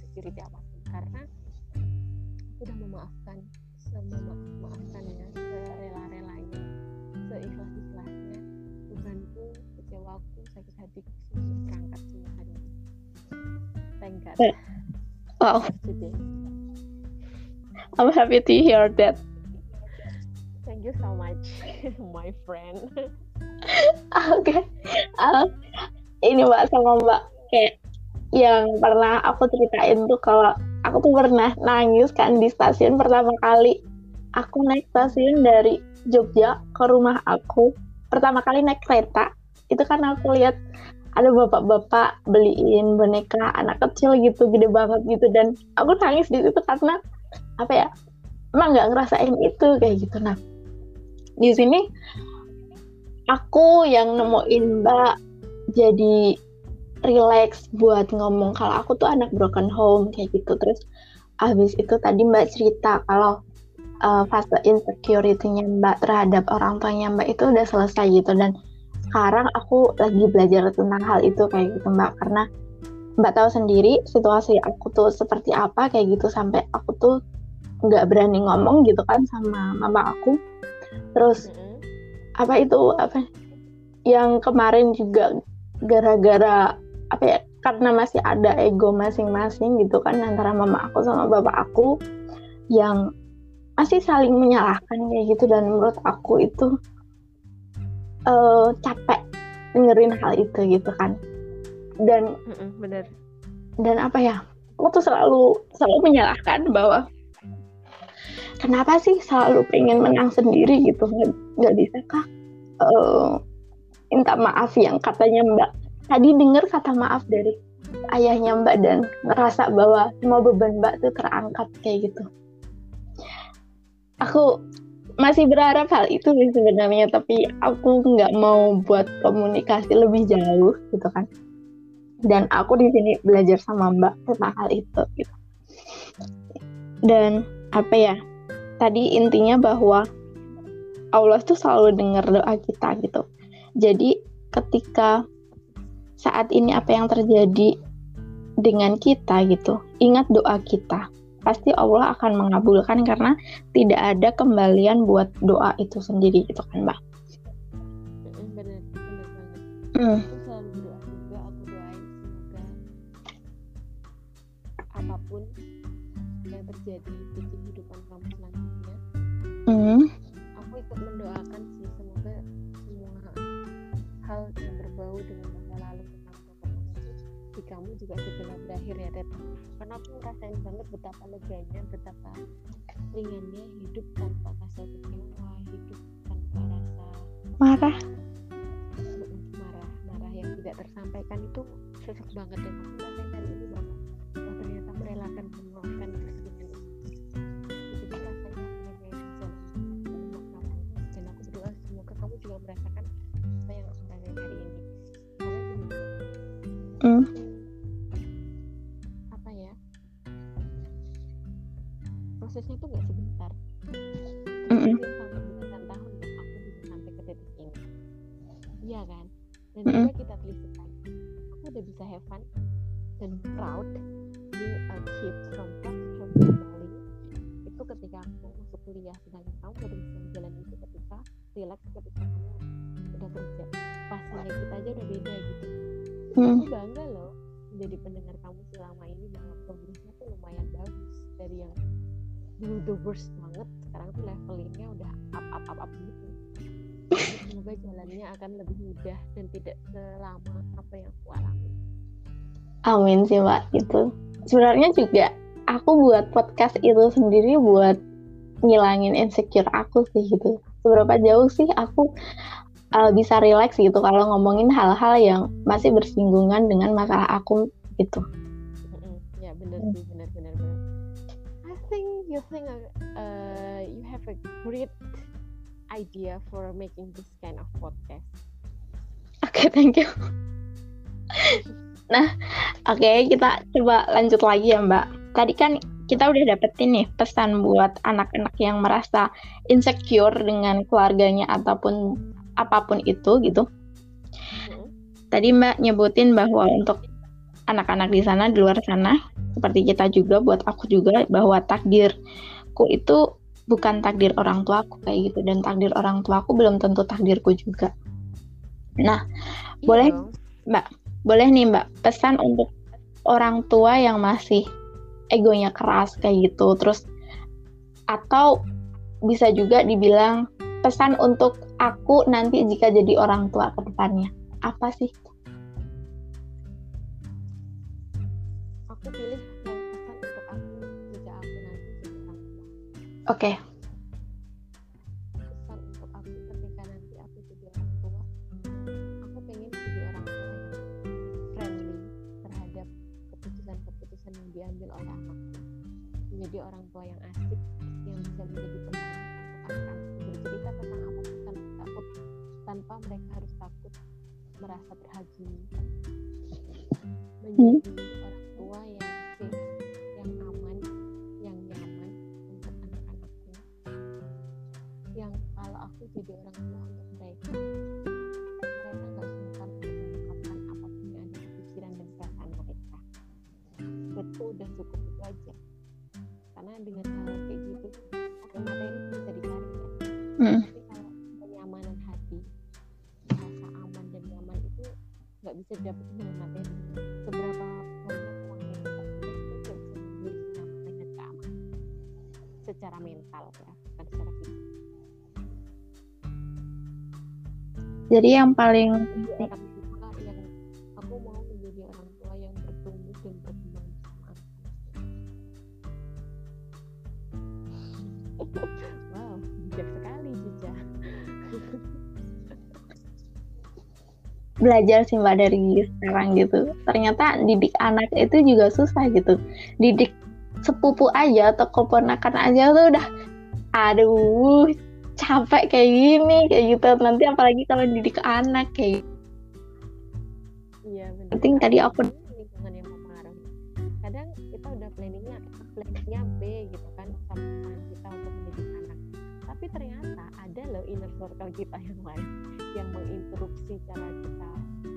insecurity apa pun karena aku udah memaafkan memaafkan ya serela-relanya seikhlas-ikhlasnya. Bebanku kecewaku sakit hatiku semua terangkat semua hari ini. Thank God. Eh, Wow, today I'm happy to hear that. thank you so much [LAUGHS] my friend. [LAUGHS] Oke, Ah, ini mbak sama mbak. Kayak yang pernah aku ceritain tuh kalau aku tuh pernah nangis kan di stasiun pertama kali. Aku naik stasiun dari Jogja ke rumah aku. Pertama kali naik kereta itu kan aku lihat ada bapak-bapak beliin boneka anak kecil gitu gede banget gitu. Dan aku nangis di situ karena apa ya emang nggak ngerasain itu kayak gitu. Nah di sini aku yang nemuin mbak jadi relax buat ngomong kalau aku tuh anak broken home kayak gitu. Terus habis itu tadi mbak cerita kalau uh, fase insecurity-nya mbak terhadap orang tuanya mbak itu udah selesai gitu. Dan sekarang aku lagi belajar tentang hal itu kayak gitu mbak. Karena mbak tahu sendiri situasi aku tuh seperti apa kayak gitu. Sampai aku tuh nggak berani ngomong gitu kan sama mama aku. Terus apa itu apa yang kemarin juga gara-gara apa ya karena masih ada ego masing-masing gitu kan antara mama aku sama bapak aku yang masih saling menyalahkan kayak gitu. Dan menurut aku itu eh, capek dengerin hal itu gitu kan. Dan bener. dan apa ya aku tuh selalu selalu menyalahkan bahwa kenapa sih selalu pengen menang sendiri gitu. Nggak bisa kah eh, minta maaf yang katanya mbak tadi dengar kata maaf dari ayahnya mbak dan ngerasa bahwa semua beban mbak tuh terangkat kayak gitu. Aku masih berharap hal itu sih sebenarnya tapi aku nggak mau buat komunikasi lebih jauh gitu kan. Dan aku di sini belajar sama mbak tentang hal itu gitu. Dan apa ya tadi intinya bahwa Allah tuh selalu dengar doa kita gitu. Jadi ketika saat ini apa yang terjadi dengan kita gitu. Ingat doa kita. Pasti Allah akan mengabulkan karena tidak ada kembalian buat doa itu sendiri gitu kan mbak? Bener bener banget. Aku selalu berdoa juga aku doain semoga apa pun yang terjadi di kehidupan kamu selanjutnya Hmm. Juga segera berakhir ya Ted karena aku ngerasain banget betapa leganya betapa ringannya hidup tanpa rasa kecewa hidup tanpa rasa marah? Marah marah yang tidak tersampaikan itu sesek banget dan aku ngerasain hari ini bahwa oh, ternyata merelakan memaafkan dengan itu rasanya yang bisa memaafkan dan aku berdoa semoga kamu juga merasakan apa yang aku rasain hari ini. Karena gini Hmm. Prosesnya tuh nggak sebentar. Mungkin sampai belasan tahun aku bisa sampai ke titik ini. Iya kan? Dan Mm-mm. juga kita teliskan aku udah bisa have fun dan proud being a kid from from Bali. Itu ketika aku masuk kuliah sedangkan kamu baru bisa menjalani itu ketika relax ketika kamu udah kerja. Pastinya kita aja udah beda gitu. Hmm. aku bangga loh menjadi pendengar kamu selama ini bahwa progresnya tuh lumayan bagus dari yang worst banget sekarang tuh levelingnya udah up up up up gitu semoga jalannya akan lebih mudah dan tidak selama apa yang aku alami Amin sih mbak gitu. Sebenarnya juga aku buat podcast itu sendiri buat ngilangin insecure aku sih gitu. Seberapa jauh sih aku uh, bisa relax gitu kalau ngomongin hal-hal yang masih bersinggungan dengan masalah aku gitu. Ya benar sih benar benar you think uh, you have a great idea for making this kind of podcast Oke, thank you. nah, oke kita coba lanjut lagi ya Mbak. Tadi kan kita udah dapetin nih pesan buat anak-anak yang merasa insecure dengan keluarganya ataupun apa pun itu gitu. Mm-mm. Tadi Mbak nyebutin bahwa untuk anak-anak di sana di luar sana seperti kita juga buat aku juga bahwa takdirku itu bukan takdir orang tuaku kayak gitu dan takdir orang tuaku belum tentu takdirku juga. Nah, Iya Boleh? dong. boleh nih Mbak pesan untuk orang tua yang masih egonya keras kayak gitu terus atau bisa juga dibilang pesan untuk aku nanti jika jadi orang tua ke depannya apa sih keputusan-keputusan yang diambil oleh anakku. Menjadi orang tua yang asik yang bisa menjadi teman. Untuk anak-anakku bercerita tentang apa pun tanpa takut tanpa mereka harus takut merasa terhakimi. Menjadi orang jadi yang paling yang aku mau menjadi orang tua yang bertumbuh dan berkembang. Wow bijak sekali Cica. belajar sih mbak dari sekarang gitu. Ternyata didik anak itu juga susah gitu. Didik sepupu aja atau keponakan aja tuh udah aduh capek kayak gini kayak gitu. Nanti apalagi kalau didik anak kayak iya benar penting tadi aku lingkungan yang mempengaruhi. Kadang kita udah planningnya planningnya B gitu kan sama kita untuk mendidik anak. Tapi ternyata ada loh inner circle kita yang lain yang menginterupsi cara kita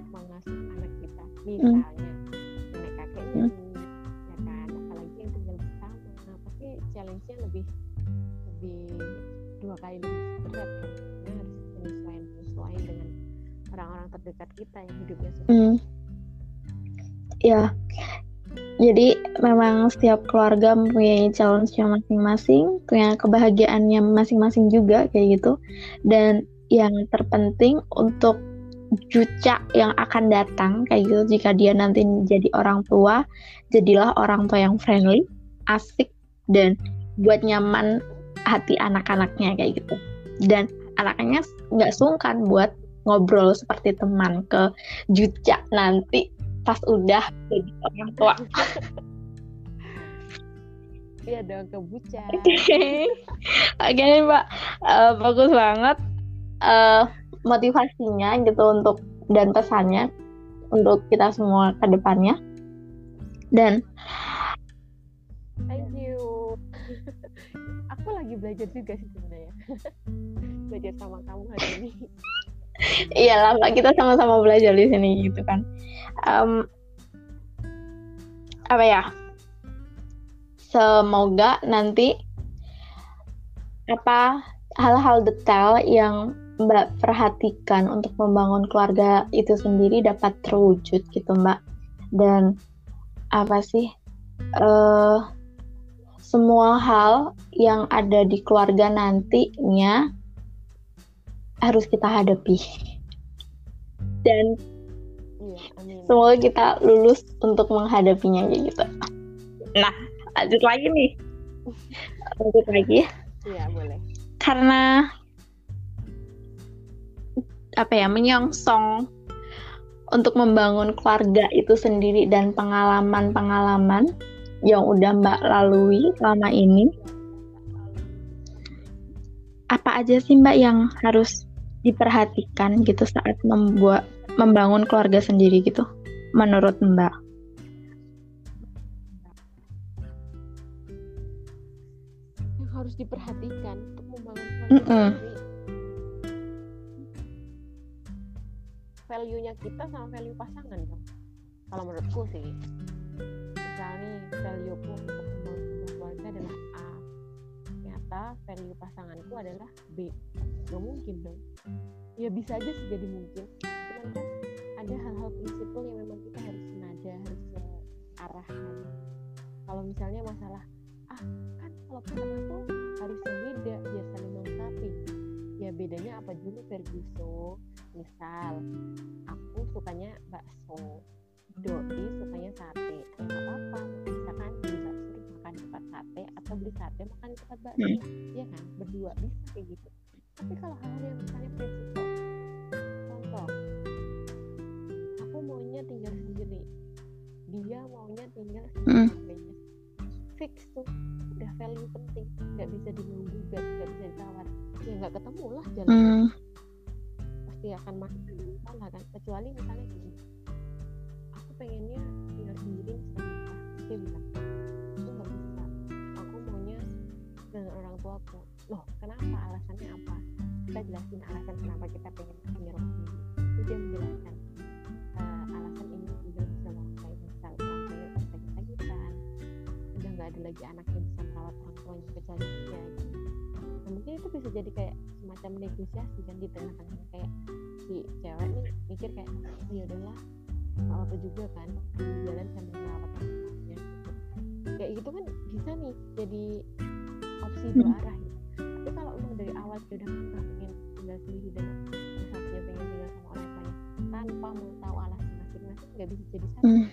mengasuh anak kita. Misalnya hmm. nenek kakeknya ya kan? Apalagi yang tinggal bersama. Nah, pasti challenge-nya lebih lebih dua kali lebih berat kan karena harus menyesuaikan menyesuaikan dengan orang-orang terdekat kita yang hidupnya seperti hmm. ya jadi memang setiap keluarga mempunyai challenge-nya masing-masing, punya kebahagiaannya masing-masing juga kayak gitu. Dan yang terpenting untuk Juca yang akan datang kayak gitu jika dia nanti jadi orang tua, jadilah orang tua yang friendly, asik dan buat nyaman hati anak-anaknya kayak gitu. Dan anaknya nggak sungkan buat ngobrol seperti teman ke Juca nanti pas udah jadi orang tua. [LAUGHS] Iya dong kebuca [LAUGHS] oke okay, mbak. Uh, bagus banget. Uh, motivasinya gitu untuk dan pesannya untuk kita semua ke depannya. Dan thank you aku lagi belajar juga sih sebenarnya. [LAUGHS] Belajar sama kamu hari ini. Iyalah mbak kita sama-sama belajar di sini gitu kan. Um, apa ya? Semoga nanti apa hal-hal detail yang Mbak perhatikan untuk membangun keluarga itu sendiri dapat terwujud gitu Mbak. Dan apa sih uh, semua hal yang ada di keluarga nantinya harus kita hadapi dan Amin. Semoga kita lulus untuk menghadapinya gitu. Nah, lanjut lagi nih. Lanjut lagi. Iya, boleh. Karena apa ya, menyongsong untuk membangun keluarga itu sendiri dan pengalaman-pengalaman yang udah Mbak lalui selama ini. Apa aja sih Mbak yang harus diperhatikan gitu saat membuat membangun keluarga sendiri gitu menurut Mbak? Yang harus diperhatikan untuk membangun keluarga mm -mm. sendiri. Value-nya kita sama value pasangan dong. Kalau menurutku sih. Misalnya value ku untuk keluarga adalah A. Ternyata value pasanganku adalah B. Gak mungkin dong. Ya bisa aja sih jadi mungkin kan ada hal-hal prinsipil yang memang kita harus senada harus searahan kalau misalnya masalah ah kan kalau pasangan tuh harusnya beda biar saling melengkapi ya bedanya apa dulu Ferguso misal aku sukanya bakso doi sukanya sate nggak apa-apa sate atau beli sate makan tempat bakso hmm. ya kan? Berdua bisa kayak gitu. Tapi kalau hal yang misalnya prinsipil contoh maunya tinggal sendiri. Dia maunya tinggal sendiri mm. fix tuh udah value penting. Nggak bisa diganggu nggak bisa ditawar. Ya nggak ketemu lah jalan mm. pasti akan masuk salah kan? Kecuali misalnya gini aku pengennya tinggal sendiri misalnya dia bilang dengan orang tuaku loh kenapa? Alasannya apa? Kita jelasin alasan kenapa kita pengen punya rumah sendiri itu dia menjelaskan uh, alasan ini juga bisa memakai misal orang tua sakit-sakitan udah nggak ada lagi anak yang bisa merawat orang tuanya kecuali dia gitu. nah mungkin itu bisa jadi kayak semacam negosiasi kan di tengah-tengah. Kayak si cewek nih mikir kayak oh ya udahlah nggak apa juga kan jalan sambil merawat orang tuanya gitu. kayak gitu kan bisa nih jadi opsi dua hmm. arah gitu. tapi kalau emang dari awal dia udah pengen tinggal sendiri dan satunya pengen tinggal sama orang tuanya tanpa mau tahu alasan masing-masing nggak bisa jadi satu hmm.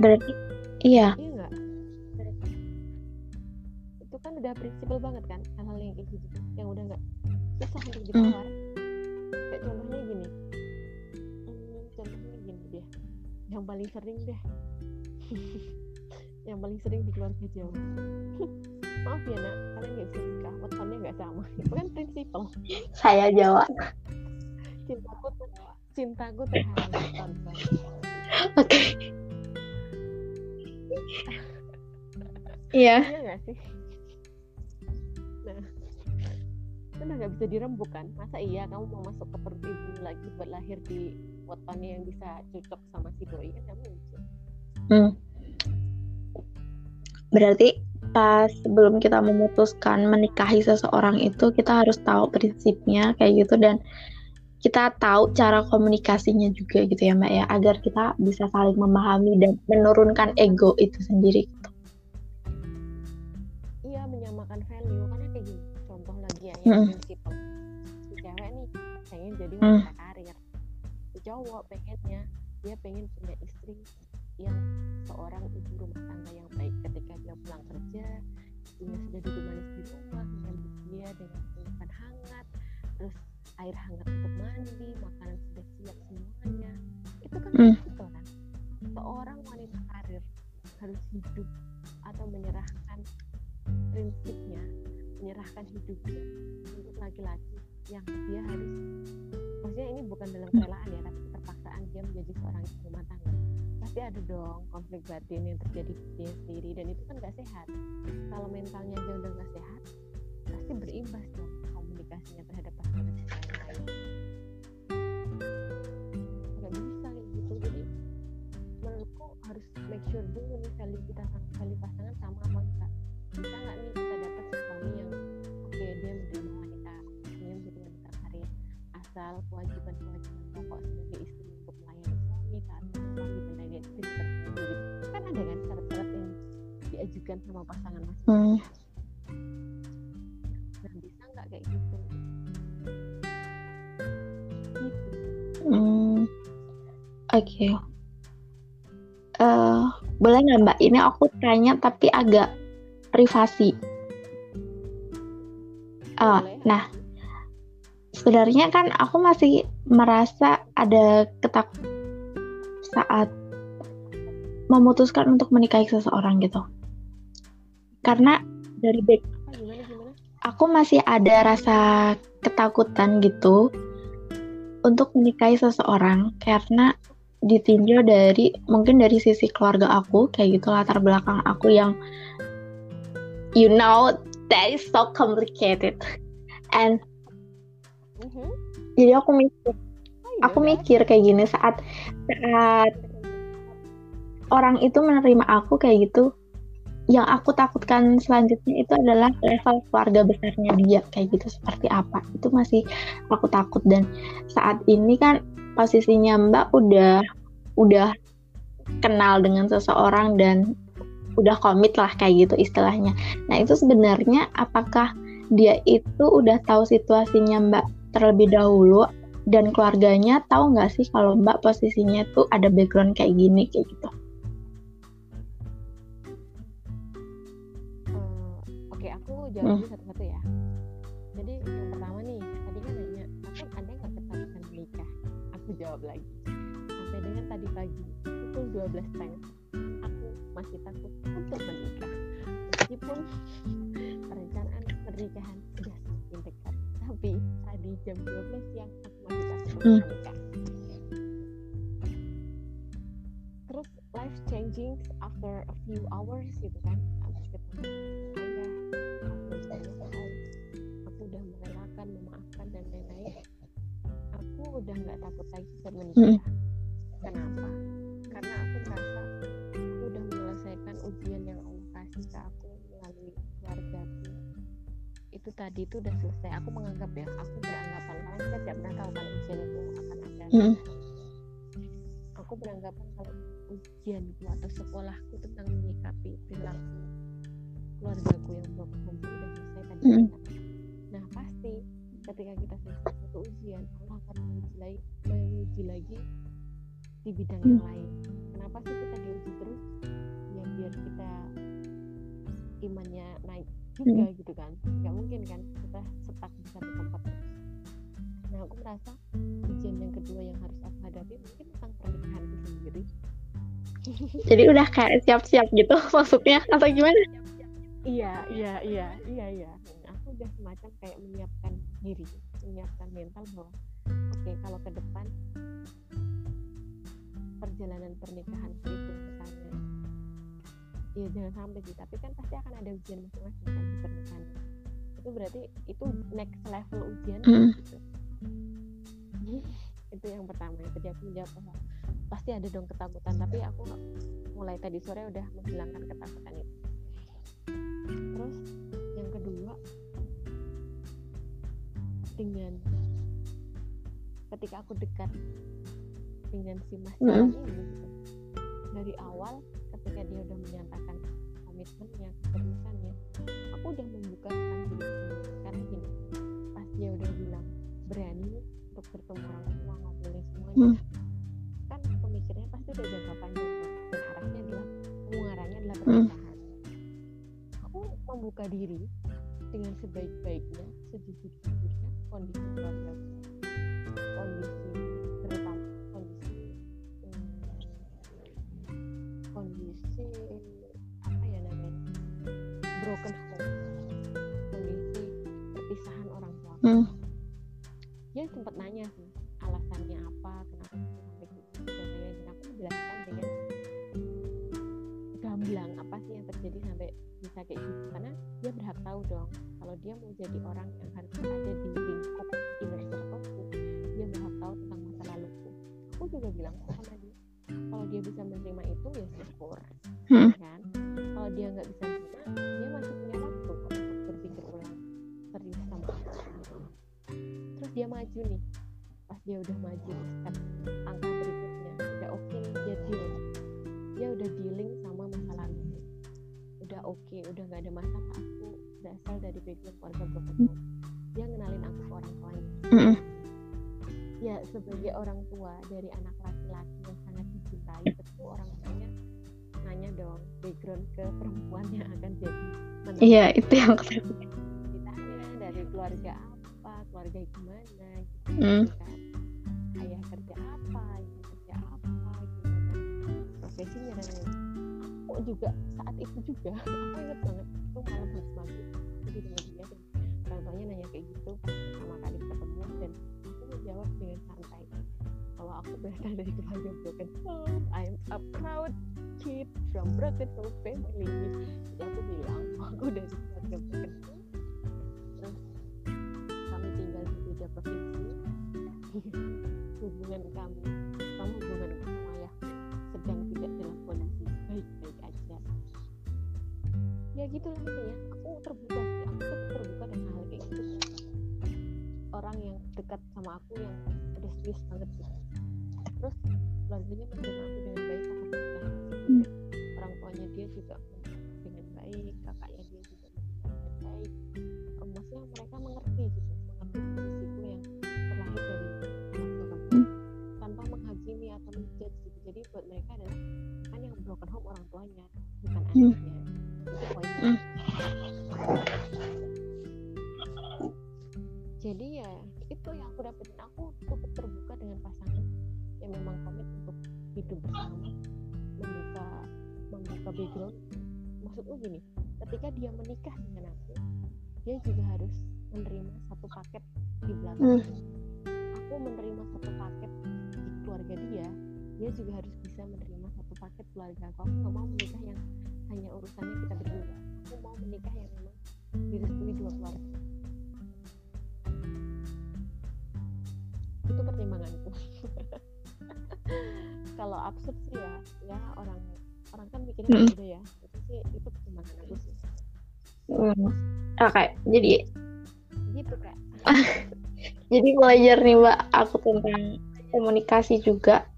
berarti iya iya itu kan udah prinsipal banget kan hal-hal yang kayak gitu yang udah nggak susah untuk hmm. ditawar hmm. kayak contohnya gini hmm, contohnya gini deh yang paling sering deh [LAUGHS] yang paling sering di keluarga jauh. [LAUGHS] Maaf ya nak. Kalian nggak bisa nikah. Wetonnya nggak sama. [LAUGHS] Itu kan prinsipal. Saya Jawa cintaku cintaku terhadap oke. Iya. Iya gak sih? Itu udah nggak bisa dirembuk kan masa iya kamu mau masuk ke perut ibu lagi buat lahir di wetonnya yang bisa cocok sama si doi? Kan nggak mungkin. Hmm. Berarti pas sebelum kita memutuskan menikahi seseorang itu kita harus tahu prinsipnya kayak gitu dan kita tahu cara komunikasinya juga gitu ya mbak ya agar kita bisa saling memahami dan menurunkan ego itu sendiri gitu. Iya menyamakan value karena kayak gini contoh lagi ya yang mm. prinsipal si cewek nih pengen jadi mm. wanita karir si cowok pengennya dia pengen punya istri yang seorang ibu rumah tangga yang baik ketika dia pulang kerja istrinya sudah duduk manis di rumah menyambut dia dengan pelukan hangat terus air hangat untuk mandi makanan sudah siap semuanya. Itu kan mm. itu kan? Seorang wanita karir harus hidup atau menyerahkan prinsipnya menyerahkan hidupnya untuk laki-laki yang dia harus maksudnya ini bukan dalam kerelaan ya tapi keterpaksaan dia menjadi seorang ibu rumah tangga pasti ada dong konflik batin yang terjadi di dia sendiri dan itu kan gak sehat. Kalau mentalnya aja udah gak sehat pasti berimbas dong komunikasinya terhadap pasangan yang lain. Nggak bisa gitu. Jadi menurutku harus make sure dulu nih value kita value pasangan sama apa enggak. Bisa nggak nih kita dapat suami yang diajukan sama pasangan masing-masing. Hmm. Kayak gitu? Hmm. Oke. Okay. uh, eh, boleh nggak mbak? Ini aku tanya tapi agak privasi. Uh, nah. Sebenarnya kan aku masih merasa ada ketak saat memutuskan untuk menikahi seseorang gitu karena dari back aku masih ada rasa ketakutan gitu untuk menikahi seseorang karena ditinjau dari mungkin dari sisi keluarga aku kayak gitu latar belakang aku yang you know that is so complicated. And mm-hmm. jadi aku mikir oh, iya aku mikir kayak gini saat saat orang itu menerima aku kayak gitu yang aku takutkan selanjutnya itu adalah level keluarga besarnya dia kayak gitu seperti apa itu masih aku takut dan saat ini kan posisinya Mbak udah udah kenal dengan seseorang dan udah komit lah kayak gitu istilahnya. Nah itu sebenarnya apakah dia itu udah tahu situasinya Mbak terlebih dahulu dan keluarganya tahu nggak sih kalau Mbak posisinya tuh ada background kayak gini kayak gitu? Jawab hmm. satu-satu ya. Jadi yang pertama nih tadi kan nanya aku ada nggak ketakutan menikah? Aku jawab lagi sampai dengan tadi pagi pukul 12 teng aku masih takut untuk menikah. Meskipun perencanaan pernikahan sudah semakin dekat tapi tadi jam 12 siang aku masih takut untuk hmm. menikah. Terus life changing after a few hours gitu kan habis ketemu udah nggak takut lagi buat menikah. Hmm. Kenapa? Karena aku merasa aku udah menyelesaikan ujian yang Allah kasih ke aku melalui keluargaku. Itu tadi itu udah selesai. Aku menganggap ya, aku beranggapan karena kita tidak pernah tahu kan ujian itu akan ada. Hmm. Aku beranggapan kalau ujianku atau sekolahku tentang menyikapi perilaku keluargaku yang belum udah selesai tadi. Hmm. Nah pasti ketika kita selesai satu ujian Allah akan menguji lagi, menguji lagi di bidang yang lain. Kenapa sih kita diuji terus? Ya biar kita imannya naik juga hmm. gitu kan. Nggak mungkin kan kita setak di satu tempat terus. Nah aku merasa ujian yang kedua yang harus aku hadapi mungkin tentang pernikahan itu sendiri. Jadi udah kayak siap-siap gitu [LAUGHS] maksudnya? Atau gimana? Iya iya iya iya iya. Aku udah semacam kayak menyiapkan diri menyiapkan mental bahwa oke okay, kalau ke depan perjalanan pernikahan itu misalnya ya jangan sampai sih tapi kan pasti akan ada ujian masing-masing kan di pernikahan itu berarti itu next level ujian Mm. gitu. itu yang pertama yang tadi aku menjawab bahwa pasti ada dong ketakutan tapi aku mulai tadi sore udah menghilangkan ketakutan itu terus dengan ketika aku dekat dengan si mas Mm. Ini gitu, dari awal ketika dia udah menyatakan komitmennya keseriusannya aku udah membuka tentang karena gini pas dia udah bilang berani untuk bertemu orang tua ngobrolin semuanya Hmm. Jadi orang yang harus ada di lingkup inner circleku. Dia berhak tahu tentang masa laluku. Aku juga bilang sama dia kalau dia bisa menerima itu ya syukur. Hmm. kan? Kalau dia nggak bisa menerima dia masih punya waktu untuk berpikir ulang serius sama aku terus dia maju nih. Pas dia udah maju di step angka berikutnya udah oke nih dia deal. Dia udah dealing sama masa lalu udah oke udah nggak ada masalah. Aku berasal dari background keluarga home dia ngenalin aku ke orang tuanya Mm-mm. ya sebagai orang tua dari anak laki-laki yang sangat dicintai tentu orang tuanya nanya dong background ke perempuan yang akan jadi Iya, itu yang ditanya dari keluarga apa keluarga gimana gitu Hmm. kan. Ayah kerja apa ibu kerja apa gimana profesinya dan lain aku juga saat itu juga [LAUGHS] aku inget banget itu malam habis maghrib aku di rumah tuanya nanya kayak gitu pertama kali ketemu dan aku menjawab dengan santai. Bahwa aku berasal dari keluarga broken home I'm a proud kid from broken home family. Jadi aku bilang [LAUGHS] aku dari keluarga broken home terus kami tinggal di beda provinsi. Hubungan kami sama hubungan sama ayah sedang tidak dalam kondisi baik-baik aja. Ya gitulah intinya. Aku terbuka sama aku yang udah serius banget gitu terus keluarganya menerima aku menikah yang memang direstui dua keluarga itu pertimbanganku [LAUGHS] kalau absurd sih ya ya orang orang kan mikirnya Mm. beda ya itu sih itu pertimbangan aku sih Hmm. Oke, jadi gitu kak [LAUGHS] jadi belajar nih mbak aku tentang komunikasi juga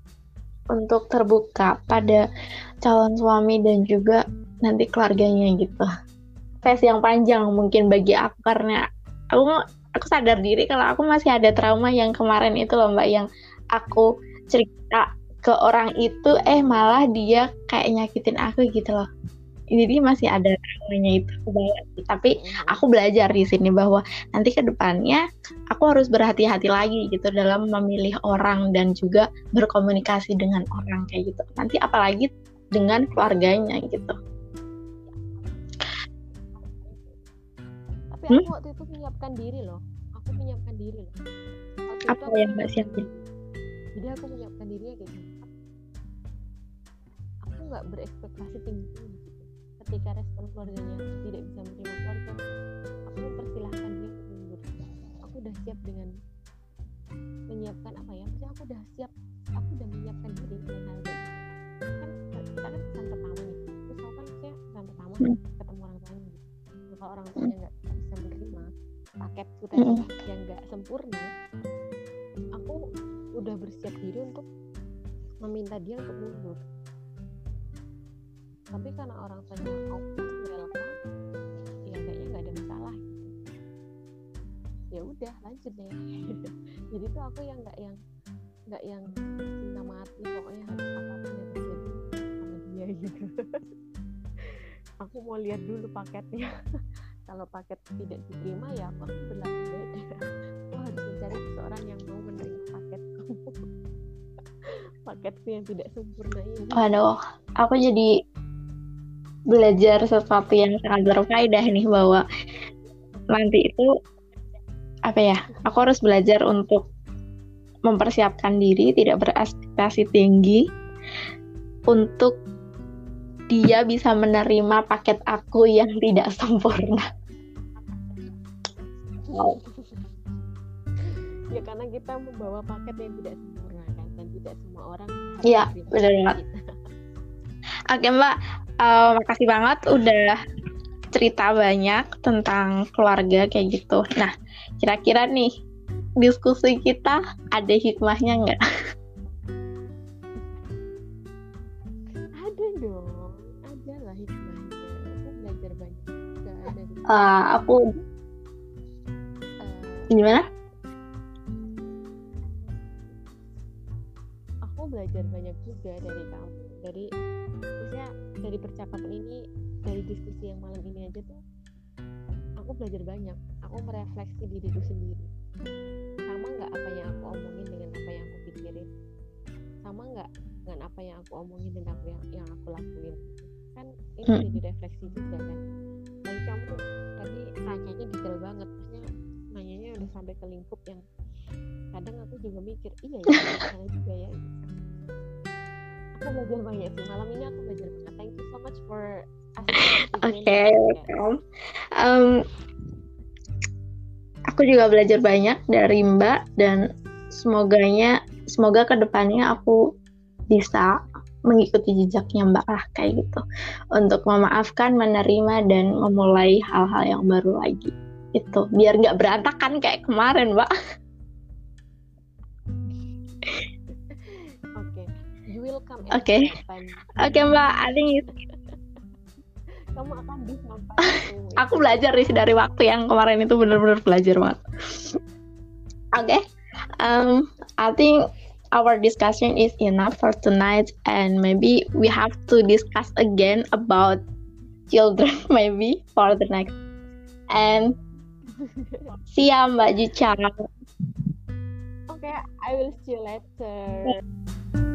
untuk terbuka pada calon suami dan juga nanti keluarganya gitu. Tes yang panjang mungkin bagi aku karena aku aku sadar diri kalau aku masih ada trauma yang kemarin itu loh mbak yang aku cerita ke orang itu eh malah dia kayak nyakitin aku gitu loh. Jadi masih ada traumanya itu. Tapi aku belajar di sini bahwa nanti ke depannya aku harus berhati-hati lagi gitu dalam memilih orang dan juga berkomunikasi dengan orang kayak gitu. Nanti apalagi dengan keluarganya gitu. Tapi Hmm? aku waktu itu menyiapkan diri loh. Aku menyiapkan diri loh. Waktu Apa aku yang Mbak siapin? diri. jadi aku menyiapkan dirinya kayak gini. Aku nggak berekspektasi tinggi tinggi gitu. Ketika respon keluarganya tidak bisa menerima keluarga aku mempersilahkan udah siap dengan menyiapkan apa ya? Maksudnya aku udah siap. Aku udah menyiapkan diri dengan hal kayak kan kita kan pesan pertama nih. Terus aku kan saya pesan pertama Hmm. ketemu orang tuanya. Gitu Nah, kalau orang tuanya nggak paketku tadi Hmm. yang nggak sempurna aku udah bersiap diri untuk meminta dia untuk mundur. Tapi karena orang tuanya open welcome ya kayaknya nggak ada masalah gitu. Ya udah lanjut deh. [LAUGHS] Jadi tuh aku yang nggak yang nggak yang cinta mati pokoknya harus apa pun yang terjadi sama dia gitu. [LAUGHS] Aku mau lihat dulu paketnya [LAUGHS] kalau paket tidak diterima ya aku berlaku beda aku harus mencari seseorang yang mau menerima paketku [LAUGHS] paketku yang tidak sempurna ini Waduh, aku jadi belajar sesuatu yang sangat berfaedah nih bahwa nanti itu apa ya? Aku harus belajar untuk mempersiapkan diri, tidak berekspektasi tinggi untuk dia bisa menerima paket aku yang tidak sempurna. Wow. ya karena kita membawa paket yang tidak sempurna kan dan tidak semua orang Iya, benar banget. Oke Mbak, eh, makasih banget udah cerita banyak tentang keluarga kayak gitu. Nah, kira-kira nih diskusi kita ada hikmahnya nggak? Eh, aku eh, gimana? aku belajar banyak juga dari kamu. Dari maksudnya dari percakapan ini dari diskusi yang malam ini aja tuh aku belajar banyak. Aku merefleksi diriku sendiri. Sama nggak apa yang aku omongin dengan apa yang aku pikirin? Sama nggak dengan apa yang aku omongin dan apa yang, yang aku lakuin? Kan ini Hmm. jadi refleksi juga kan kamu tuh tadi nanyanya detail banget. Maksudnya nanyanya udah sampai ke lingkup yang kadang aku juga mikir iya ya salah juga ya. Aku belajar banyak sih. Malam ini aku belajar banget thank you so much for Oke, welcome. Em, aku juga belajar banyak dari Mbak dan semoganya semoga ke depannya aku bisa mengikuti jejaknya Mbak lah kayak gitu untuk memaafkan, menerima dan memulai hal-hal yang baru lagi itu biar nggak berantakan kayak kemarin Mbak. [LAUGHS] Oke, you will come Oke. time. Oke Mbak, I think it- Kamu akan di [LAUGHS] aku belajar nih dari waktu yang kemarin itu benar-benar belajar banget. Oke, um, I think our discussion is enough for tonight, and maybe we have to discuss again about children, [LAUGHS] maybe for the next. And [LAUGHS] see ya Mbak Jucha. okay I will see you later.